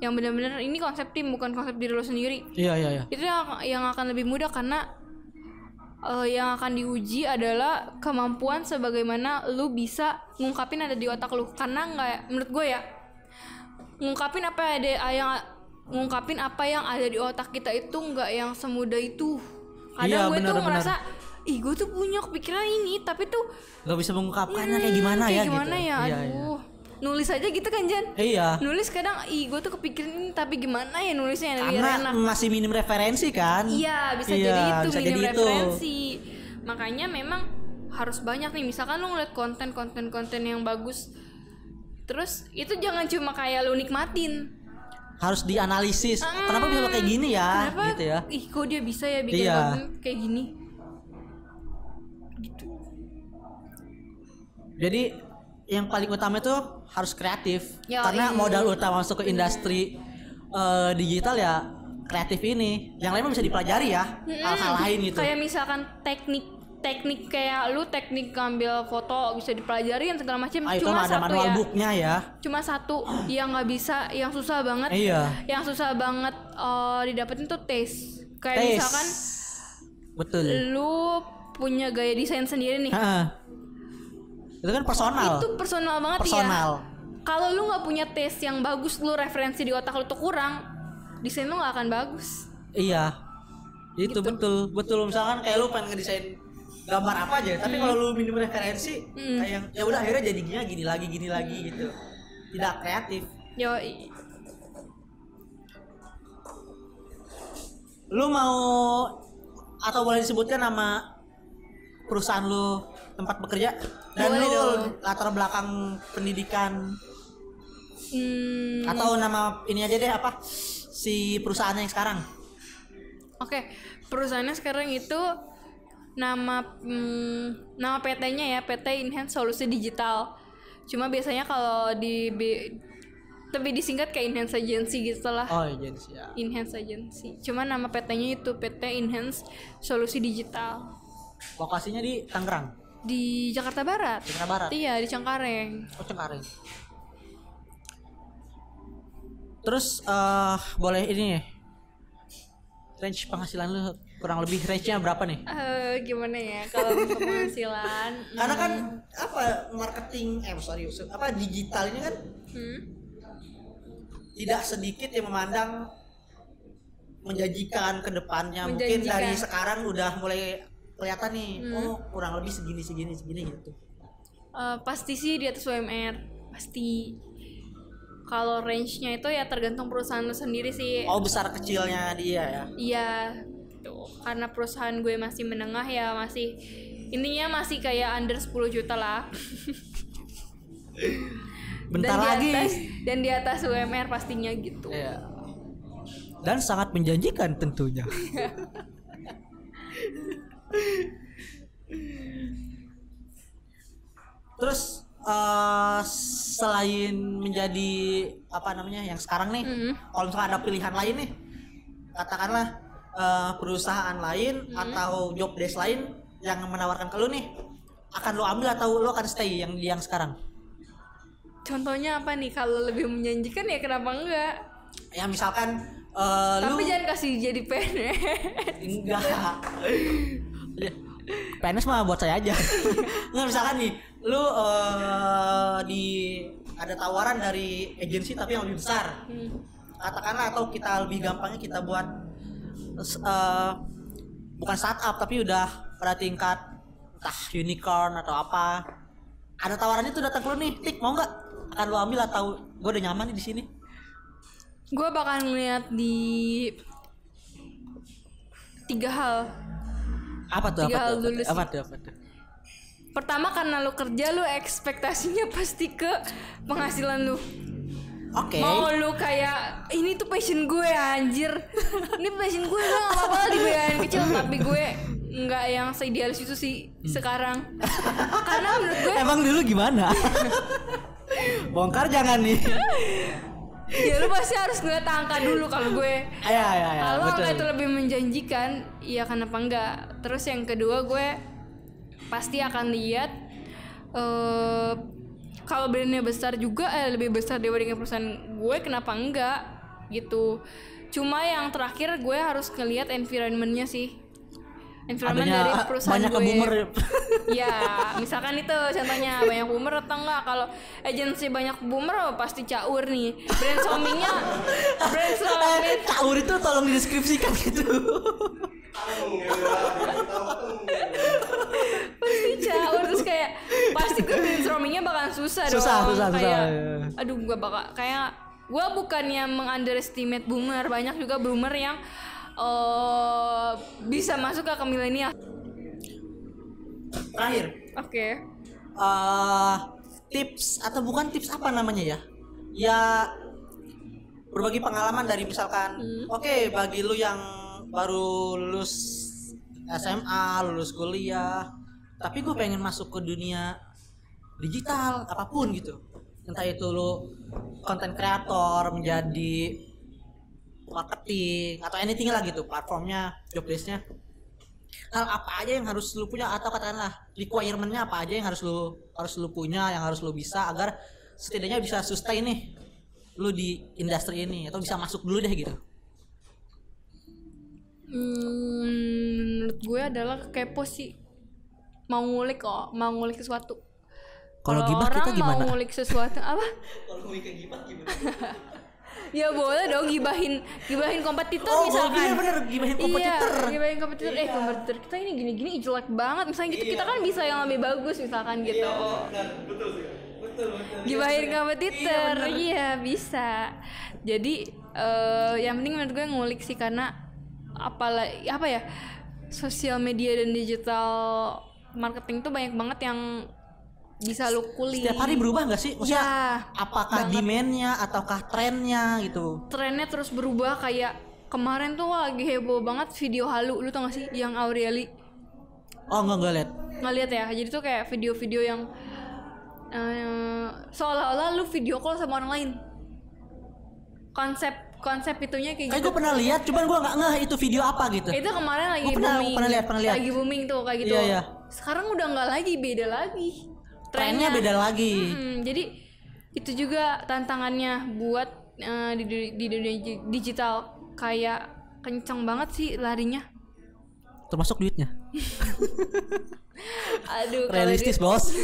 yang benar-benar ini konsep tim bukan konsep diri lo sendiri Iya iya iya. itu yang, yang akan lebih mudah karena eh, yang akan diuji adalah kemampuan sebagaimana lu bisa ngungkapin ada di otak lu. Karena nggak menurut gue ya ngungkapin apa yang ada yang ngungkapin apa yang ada di otak kita itu nggak yang semudah itu. Iya, kadang gue benar, tuh benar. ngerasa ih gue tuh punya kepikiran ini tapi tuh Gak bisa mengungkapkannya kayak gimana kayak ya gimana gitu. ya? Iya, aduh nulis aja gitu kan Jan Iya. nulis kadang ih gue tuh kepikiran ini tapi gimana ya nulisnya yang biar Karena enak masih minim referensi kan. Iya bisa Iya, jadi itu bisa minim jadi itu. referensi. Makanya memang harus banyak nih. Misalkan lu ngeliat konten konten konten yang bagus, terus itu jangan cuma kayak lu nikmatin. Harus dianalisis. Ah, Kenapa bisa kayak gini ya? Kenapa? Gitu ya. Ih kok dia bisa ya bikin Iya. konten kayak gini? Gitu. Jadi yang paling utama itu harus kreatif. Ya, Karena iya. modal utama masuk ke industri eh, digital ya kreatif ini. Yang lain bisa dipelajari ya. Hal-hal lain gitu. Kayak misalkan teknik teknik kayak lu teknik ngambil foto bisa dipelajari segala macam Ah, cuma ada satu manual ya booknya ya. cuma satu yang nggak bisa yang susah banget Iya. yang susah banget eh, didapetin tuh taste kayak Tes. misalkan Betul. lu punya gaya desain sendiri nih Heeh. Itu kan personal. itu personal banget Personal. ya kalau lu nggak punya taste yang bagus lu referensi di otak lu tuh kurang desain lu nggak akan bagus Iya. Itu Gitu. betul, betul. Misalkan kayak lu pengen ngedesain gambar apa aja, tapi Hmm. kalau lu minim referensi, kayak yang ya udah akhirnya jadi gini, gini lagi, gini lagi gitu. Tidak kreatif. yo Lu mau atau boleh disebutkan nama perusahaan lu tempat bekerja dan Boleh lu dong. latar belakang pendidikan hmm, atau nama ini aja deh apa si perusahaannya yang sekarang. Oke, perusahaannya sekarang itu nama hmm, nama PT-nya ya PT Enhance Solusi Digital. Cuma biasanya kalau di lebih disingkat kayak Enhance Agency gitu lah. Oh sih ya. Enhance Agency. Cuma nama PT-nya itu PT Enhance Solusi Digital Lokasinya di Tangerang, di Jakarta Barat. Jakarta Barat. Iya di Cengkareng. Oh Cengkareng. Terus eh boleh ini nih. Range penghasilan lu kurang lebih range-nya berapa nih? Eh gimana ya kalau untuk penghasilan? <laughs> Karena kan apa marketing eh sorry apa digital ini kan Hmm? tidak sedikit yang memandang menjanjikan ke depannya mungkin dari sekarang udah mulai kelihatan nih oh kurang lebih segini segini segini gitu. Eh, pasti sih di atas UMR pasti kalau range-nya itu ya tergantung perusahaan lu sendiri sih Oh besar kecilnya dia ya. iya tuh karena perusahaan gue masih menengah ya masih intinya masih kayak under 10 juta lah <laughs> Bentar dan lagi. di atas dan di atas UMR pastinya gitu Iya. Dan sangat menjanjikan tentunya. <laughs> Terus eh, selain menjadi apa namanya yang sekarang nih, Mm. kalau misalnya ada pilihan lain nih, katakanlah eh, perusahaan lain atau job desk lain yang menawarkan ke lu nih, akan lu ambil atau lu akan stay yang yang sekarang? contohnya apa nih kalau lebih menjanjikan ya kenapa enggak Ya misalkan lu tapi jangan kasih jadi PNS Enggak. <laughs> PNS mah buat saya aja. <laughs> Nggak misalkan nih, lu eh, di ada tawaran dari agensi tapi yang lebih besar. Hmm. Katakanlah atau kita lebih gampangnya kita buat eh, bukan startup tapi udah pada tingkat entah unicorn atau apa. Ada tawarannya tuh datang ke lu nih, tik mau nggak? Akan lu ambil atau gue udah nyaman nih di sini? gue bakal ngeliat di tiga hal Apa tuh? Apa tuh? dulu sih. Apa tuh? Apa tuh? pertama karena lu kerja lu ekspektasinya pasti ke penghasilan lu Oke. mau lu kayak ini tuh passion gue anjir ini passion gue gue gak apa-apa dibayarin kecil tapi gue nggak yang seidealis itu sih sekarang karena menurut gue Emang dulu gimana? <laughs> Bongkar jangan nih. Ya lu pasti harus ngeliat angka dulu kalau gue Ya ya ya. kalau betul. angka itu lebih menjanjikan ya kenapa enggak terus yang kedua gue pasti akan lihat eh kalau brandnya besar juga eh lebih besar dibandingin perusahaan gue kenapa enggak gitu cuma yang terakhir gue harus ngelihat environmentnya sih environment Adanya dari perusahaan banyak gue. boomer. ya misalkan itu contohnya banyak boomer atau enggak? Kalau agensi banyak boomer oh, pasti caur nih. Brainstormingnya brainstorming Eh, Caur itu tolong dideskripsikan gitu. pasti caur terus kayak pasti gue brainstormingnya bakalan susah, Susah, dong. Susah, susah, kayak iya. aduh gue bakal kayak gue bukannya mengunderestimate boomer. Banyak juga boomer yang eh bisa masuk ke ke milenial? Terakhir, oke. Eh tips atau bukan tips apa namanya ya? Ya berbagi pengalaman dari misalkan, oke bagi lu yang baru lulus SMA, lulus kuliah, tapi gue pengen masuk ke dunia digital apa pun gitu. Entah itu lu konten kreator menjadi marketing atau anything lah gitu platformnya job desknya. Hal apa aja yang harus lu punya? Atau katakanlah requirementnya apa aja yang harus lu harus lu punya yang harus lu bisa agar setidaknya bisa sustain nih lu di industri ini atau bisa masuk dulu deh gitu? Hmm, menurut gue adalah kepo sih. Mau ngulik kok mau ngulik sesuatu. Kalau gibah orang kita gimana? mau ngulik sesuatu apa? <laughs> Kalau kayak gimana gimana <laughs> ya boleh dong gibahin gibahin kompetitor oh misalkan iya bener gibahin kompetitor Iya, gibahin kompetitor. Eh, kompetitor kita ini gini-gini jelek banget. Misalnya gitu, kita kan bisa yang lebih bagus misalkan gitu. betul sih betul betul Gibahin kompetitor. Iya, bisa. Jadi eh yang penting menurut gue ngulik sih karena apalah apa ya? Sosial media dan digital marketing tuh banyak banget yang bisa lu kulik. setiap hari berubah nggak sih? Maksudnya Ya, apakah banget. demandnya ataukah trennya gitu? Trennya terus berubah kayak kemarin tuh lagi heboh banget video halu lu tau gak sih? Yang Aureli. Oh enggak enggak lihat. Nggak lihat ya? Jadi tuh kayak video-video yang eh, seolah-olah lu video call sama orang lain. Konsep konsep itunya kayak kayak gitu. gue pernah lihat cuman gue nggak ngeh itu video apa gitu. Itu kemarin lagi Gua pernah- booming. pernah lihat, pernah lihat. lagi booming tuh kayak gitu. Iya, iya. sekarang udah nggak lagi beda lagi trennya beda lagi. Hmm, jadi itu juga tantangannya buat eh, di, di- di dunia di- digital. Kayak kenceng banget sih larinya. Termasuk duitnya. <laughs> Aduh realistis bos <laughs>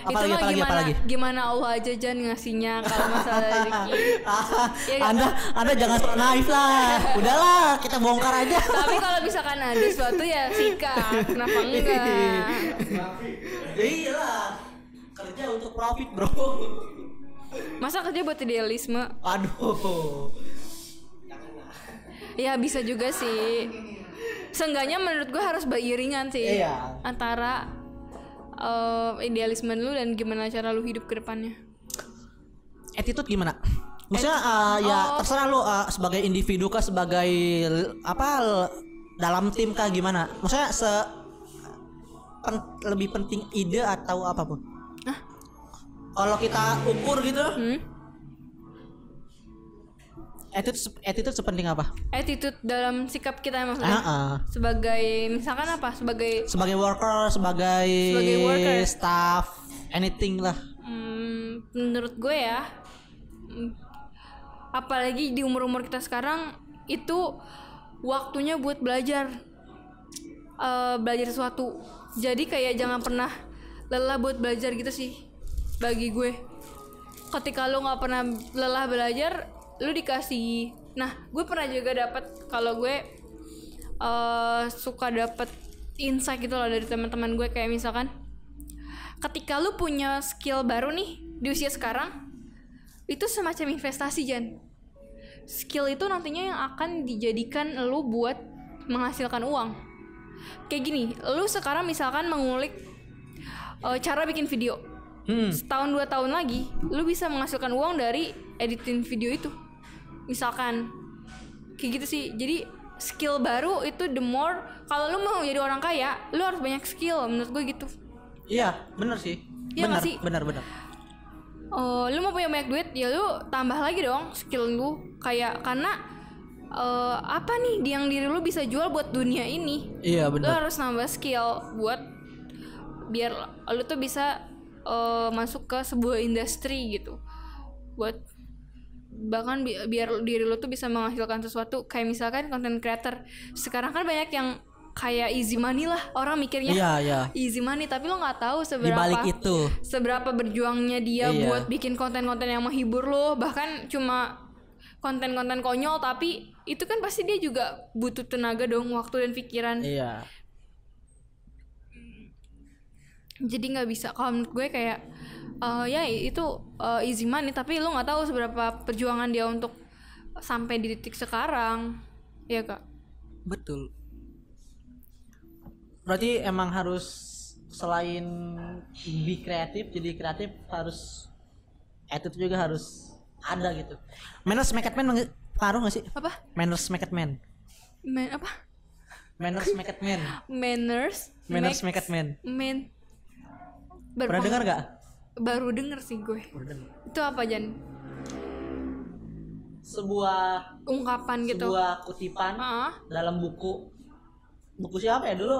itu apalagi mah apalagi gimana apalagi? gimana Allah aja jangan ngasihnya kalau masalah <laughs> rezeki. Ya nggak? anda anda jangan sok naif lah. Udahlah kita bongkar aja. <laughs> Tapi kalau misalkan ada sesuatu ya sikat kenapa enggak? Iya lah kerja untuk profit bro. Masa kerja buat idealisme? Aduh. Ya bisa juga sih. Seenggaknya menurut gue harus beriringan sih Iya. antara eh, idealisme lu dan gimana cara lu hidup ke depannya attitude gimana maksudnya uh, ya Oh. terserah lu uh, sebagai individu kah sebagai apa dalam tim kah gimana maksudnya se pen- lebih penting ide atau apa pun Hah? kalau kita ukur gitu hmm? Attitude attitude sepenting apa attitude dalam sikap kita maksudnya Ah, ah. sebagai misalkan apa sebagai sebagai worker sebagai, Sebagai worker. staff anything lah Hmm, menurut gue ya, hmm, apalagi di umur-umur kita sekarang itu waktunya buat belajar, Eh, belajar sesuatu. Jadi kayak jangan pernah lelah buat belajar gitu sih, bagi gue. Ketika lo nggak pernah lelah belajar, lo dikasih. Nah, gue pernah juga dapat kalau gue eh, suka dapat insight gitu loh dari teman-teman gue. Kayak misalkan ketika lu punya skill baru nih di usia sekarang itu semacam investasi Jan. Skill itu nantinya yang akan dijadikan lu buat menghasilkan uang. Kayak gini lu sekarang misalkan mengulik eh, cara bikin video. Hmm. setahun dua tahun lagi lu bisa menghasilkan uang dari editing video itu misalkan kayak gitu sih. Jadi skill baru itu the more kalau lu mau jadi orang kaya lu harus banyak skill menurut gue gitu. Iya bener sih. Iya bener sih? bener bener. Oh, lu mau punya banyak duit ya lu tambah lagi dong skill lu. Kayak karena eh, apa nih yang diri lu bisa jual buat dunia ini? Iya lu bener. harus nambah skill buat biar lu tuh bisa eh, masuk ke sebuah industri gitu. Buat bahkan bi- biar diri lu tuh bisa menghasilkan sesuatu kayak misalkan content creator. Sekarang kan banyak yang kayak easy money lah orang mikirnya iya iya. Easy money. Tapi lo nggak tahu seberapa itu. seberapa berjuangnya dia Iya. buat bikin konten-konten yang menghibur lo bahkan cuma konten-konten konyol tapi itu kan pasti dia juga butuh tenaga dong waktu dan pikiran. Iya jadi nggak bisa. Kalau menurut gue kayak eh, ya itu eh, easy money. Tapi lo nggak tahu seberapa perjuangan dia untuk sampai di titik sekarang. Ya kak? Betul. Berarti emang harus selain be kreatif jadi kreatif harus attitude juga harus ada gitu. Manners make it man pengaruh gak sih? Apa? Manners make it man. Man, apa? Manners make it man. <laughs> Manners manners make it man man pernah dengar gak baru denger sih gue. Itu apa Jan? Sebuah ungkapan gitu. sebuah kutipan Ah, dalam buku. Buku siapa ya dulu?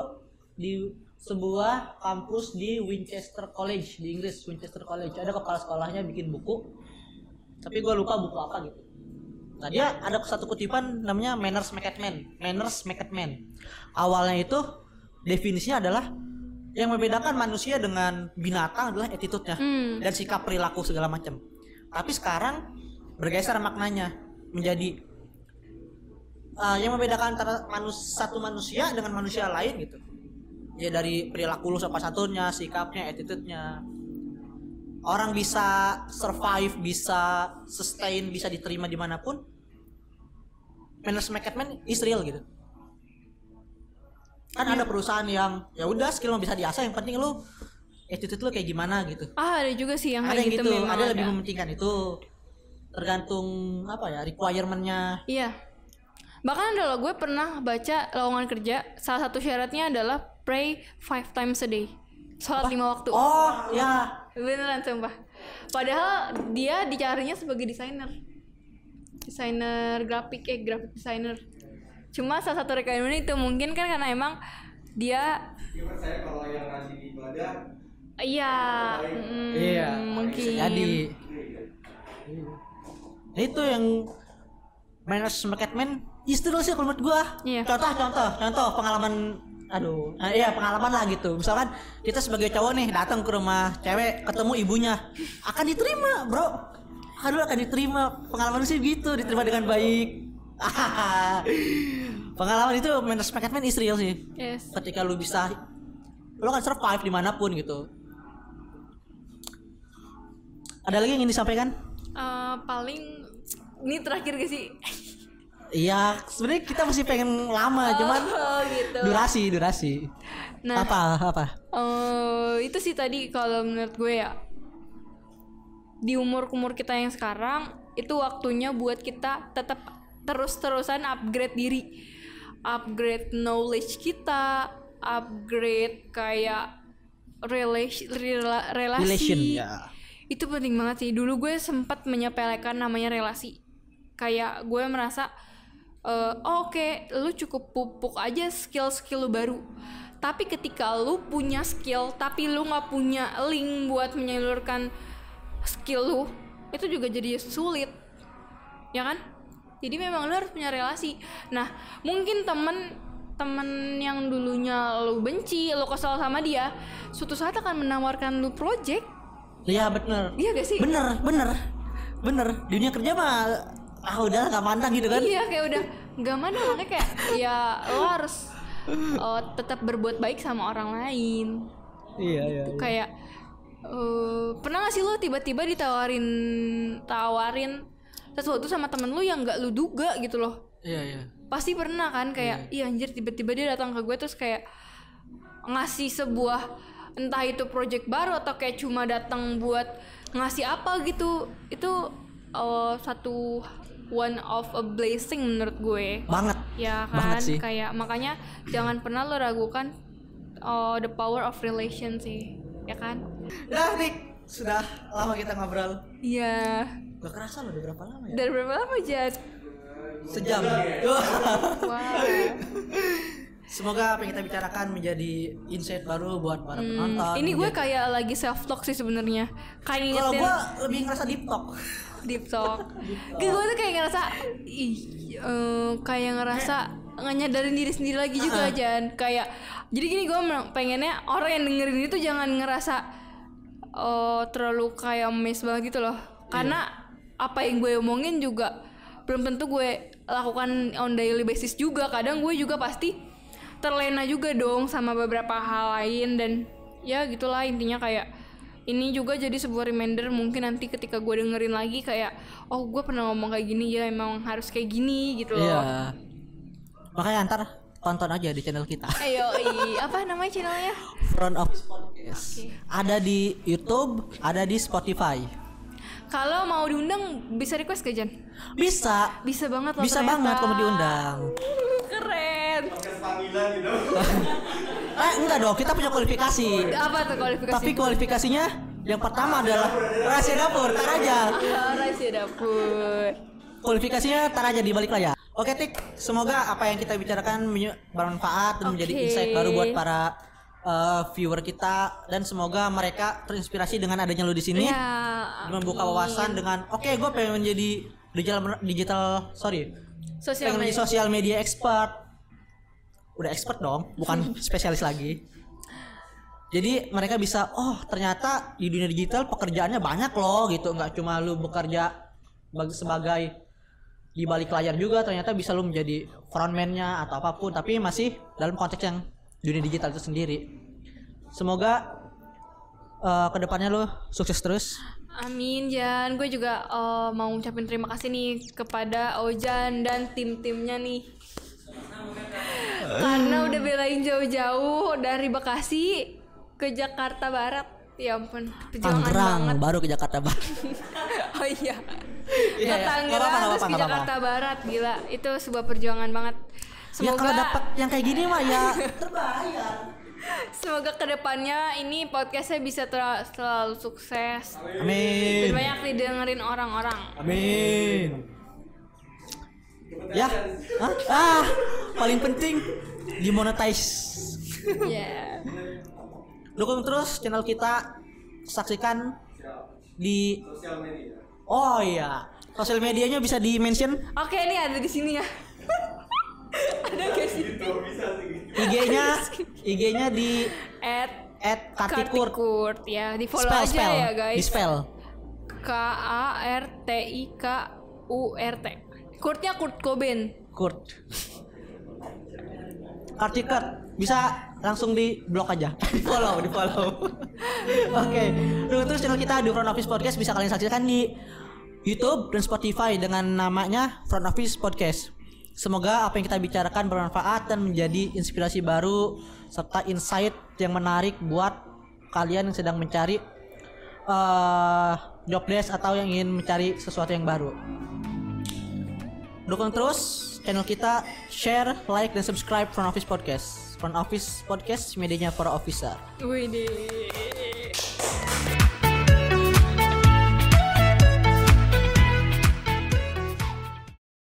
Di sebuah kampus di Winchester College di Inggris Winchester College. Ada kepala sekolahnya bikin buku tapi gue lupa buku apa gitu. Nah dia ada satu kutipan namanya manners make it man manners make it man awalnya itu definisinya adalah yang membedakan manusia dengan binatang adalah attitude-nya hmm. dan sikap perilaku segala macam. Tapi sekarang bergeser maknanya menjadi uh, yang membedakan antara manus satu manusia dengan manusia lain gitu. Ya dari perilaku lu sopan satunya, sikapnya, attitude-nya. Orang bisa survive, bisa sustain, bisa diterima di mana pun. Manners make it man is real gitu. Kan ada perusahaan yang ya udah skill mah bisa diasah, yang penting lu attitude lu kayak gimana gitu. Ah ada juga sih yang ada kayak yang gitu, gitu, memang ada yang lebih mementingkan itu. Tergantung apa ya requirementnya. Iya. Bahkan ada loh gue pernah baca lowongan kerja salah satu syaratnya adalah pray five times a day. Sholat lima waktu. Oh ya beneran sumpah. Padahal dia dicarinya sebagai desainer. Desainer grafik eh grafik desainer cuma salah satu requirement itu mungkin kan karena emang dia Gimana saya kalau yang rajin ibadah iya mm, Iya, mungkin. Jadi. Itu yang manners market man. Istri sih kalau menurut gua. Iya. contoh contoh contoh pengalaman aduh nah, iya pengalaman lah gitu. Misalkan kita sebagai cowok nih datang ke rumah cewek ketemu ibunya akan diterima bro. Aduh akan diterima. Pengalaman sih gitu diterima dengan baik <laughs> pengalaman itu manners market man istri sih yes ketika lu bisa lu kan survive di mana pun gitu ada lagi yang ingin disampaikan Eh, paling ini terakhir gak sih Iya, sebenarnya kita masih pengen lama, cuman Oh gitu. durasi, durasi. Nah. Apa, apa? Eh, itu sih tadi kalau menurut gue ya di umur umur kita yang sekarang itu waktunya buat kita tetap terus-terusan upgrade diri. Upgrade knowledge kita upgrade kayak relation rela- relasi. Relation, ya. itu penting banget sih. Dulu gue sempat menyepelekan namanya relasi. Kayak gue merasa eh, oh, oke lu cukup pupuk aja skill-skill lu baru. Tapi ketika lu punya skill tapi lu nggak punya link buat menyalurkan skill lu itu juga jadi sulit. Ya kan jadi memang lu harus punya relasi nah mungkin temen temen yang dulunya lu benci lu kesal sama dia suatu saat akan menawarkan lu project Iya bener. iya gak sih Bener, bener, bener. Dunia kerja mah ah udah nggak mandang gitu kan? Iya kayak udah nggak mana makanya kayak ya lo harus uh, tetap berbuat baik sama orang lain. Iya iya. Tuh kayak uh, pernah gak sih lo tiba-tiba ditawarin tawarin sesuatu sama temen lu yang nggak lu duga gitu loh. Iya iya. Pasti pernah kan kayak iya anjir tiba-tiba dia datang ke gue terus kayak ngasih sebuah entah itu project baru atau kayak cuma datang buat ngasih apa gitu. Itu uh, satu one of a blessing menurut gue. Banget. Ya Banget kan, sih. kayak makanya jangan pernah lo ragukan uh, the power of relation sih, ya kan? Dah Nik, sudah lama kita ngobrol. Iya. Gak kerasa loh udah berapa lama ya? Dari berapa lama Jad? Sejam. Wow. <laughs> Semoga apa yang kita bicarakan menjadi insight baru buat para penonton. Hmm, Ini gue menjadi- kayak lagi self talk sih sebenarnya. Kayak kalau gua lebih ngerasa deep talk. deep talk. <laughs> Gue tuh kayak ngerasa ih eh, kayak ngerasa nggak nyadarin diri sendiri lagi juga Jan. Kayak jadi gini gue pengennya orang yang dengerin itu jangan ngerasa eh, terlalu kayak mes banget gitu loh. Karena apa yang gue omongin juga belum tentu gue lakukan on daily basis juga. Kadang gue juga pasti terlena juga dong sama beberapa hal lain dan ya gitulah intinya kayak ini juga jadi sebuah reminder mungkin nanti ketika gue dengerin lagi kayak oh gue pernah ngomong kayak gini ya emang harus kayak gini gitu loh Iya. Makanya ntar tonton aja di channel kita. ayo i apa namanya channelnya Front of Podcast. Ada di YouTube, ada di Spotify. Kalau mau diundang bisa request ke Jan Bisa. bisa banget loh Bisa ternyata. banget kamu diundang. keren gitu. <laughs> Eh enggak dong, kita punya kualifikasi. apa tuh kualifikasi Tapi kualifikasinya yang pertama adalah rahasia dapur, tar aja. Ah, rahasia dapur Kualifikasinya tar aja di balik layar. Oke Tik, semoga apa yang kita bicarakan bermanfaat dan menjadi Oke. insight baru buat para uh, viewer kita dan semoga mereka terinspirasi dengan adanya lu di sini. ya membuka wawasan dengan oke gue pengen menjadi digital digital sorry. Sosial pengen menjadi media. sosial media expert. Udah expert dong bukan <laughs> spesialis lagi. Jadi mereka bisa oh ternyata di dunia digital pekerjaannya banyak loh gitu. Nggak cuma lu bekerja bag- sebagai di balik layar juga ternyata bisa lu menjadi frontman-nya atau apa pun. Tapi masih dalam konteks yang dunia digital itu sendiri. Semoga eh, ke depannya lu sukses terus. Amin Jan, gue juga eh, mau ngucapin terima kasih nih kepada Ojan dan tim-timnya nih. Karena udah belain jauh-jauh dari Bekasi ke Jakarta Barat. Ya ampun, perjuangan banget. baru ke Jakarta Barat. <laughs> Oh iya. Iya, Ke iya. Tangerang terus ke Jakarta Barat Gila, itu sebuah perjuangan banget ya Semoga kalau dapat yang kayak gini mah ya. <laughs> Terbayar semoga ke depannya ini podcastnya bisa ter- selalu sukses. Dan amin banyak didengerin orang-orang. Amin. Ya. Hah? ah paling penting dimonetize. <laughs> Ya. dukung terus channel kita. Saksikan di Sosial media. oh iya sosial medianya bisa di mention Oke, ini ada di sini ya. <laughs> ada gak sih? Gitu bisa sih. IG-nya IG-nya di At at kartikurt Kartikurt ya, di follow spell aja spell ya di guys. spell K A R T I K U R T. Kurtnya Kurt Cobain. Kurt Kartikurt bisa langsung di blok aja <laughs> di follow di follow <laughs> oke Dulu terus channel kita di Front Office Podcast bisa kalian saksikan di YouTube dan Spotify dengan namanya Front Office Podcast Semoga apa yang kita bicarakan bermanfaat dan menjadi inspirasi baru serta insight yang menarik buat kalian yang sedang mencari eh job atau yang ingin mencari sesuatu yang baru. Dukung terus channel kita, share, like, dan subscribe Front Office Podcast. Front Office Podcast, medianya para officer. Wih deh.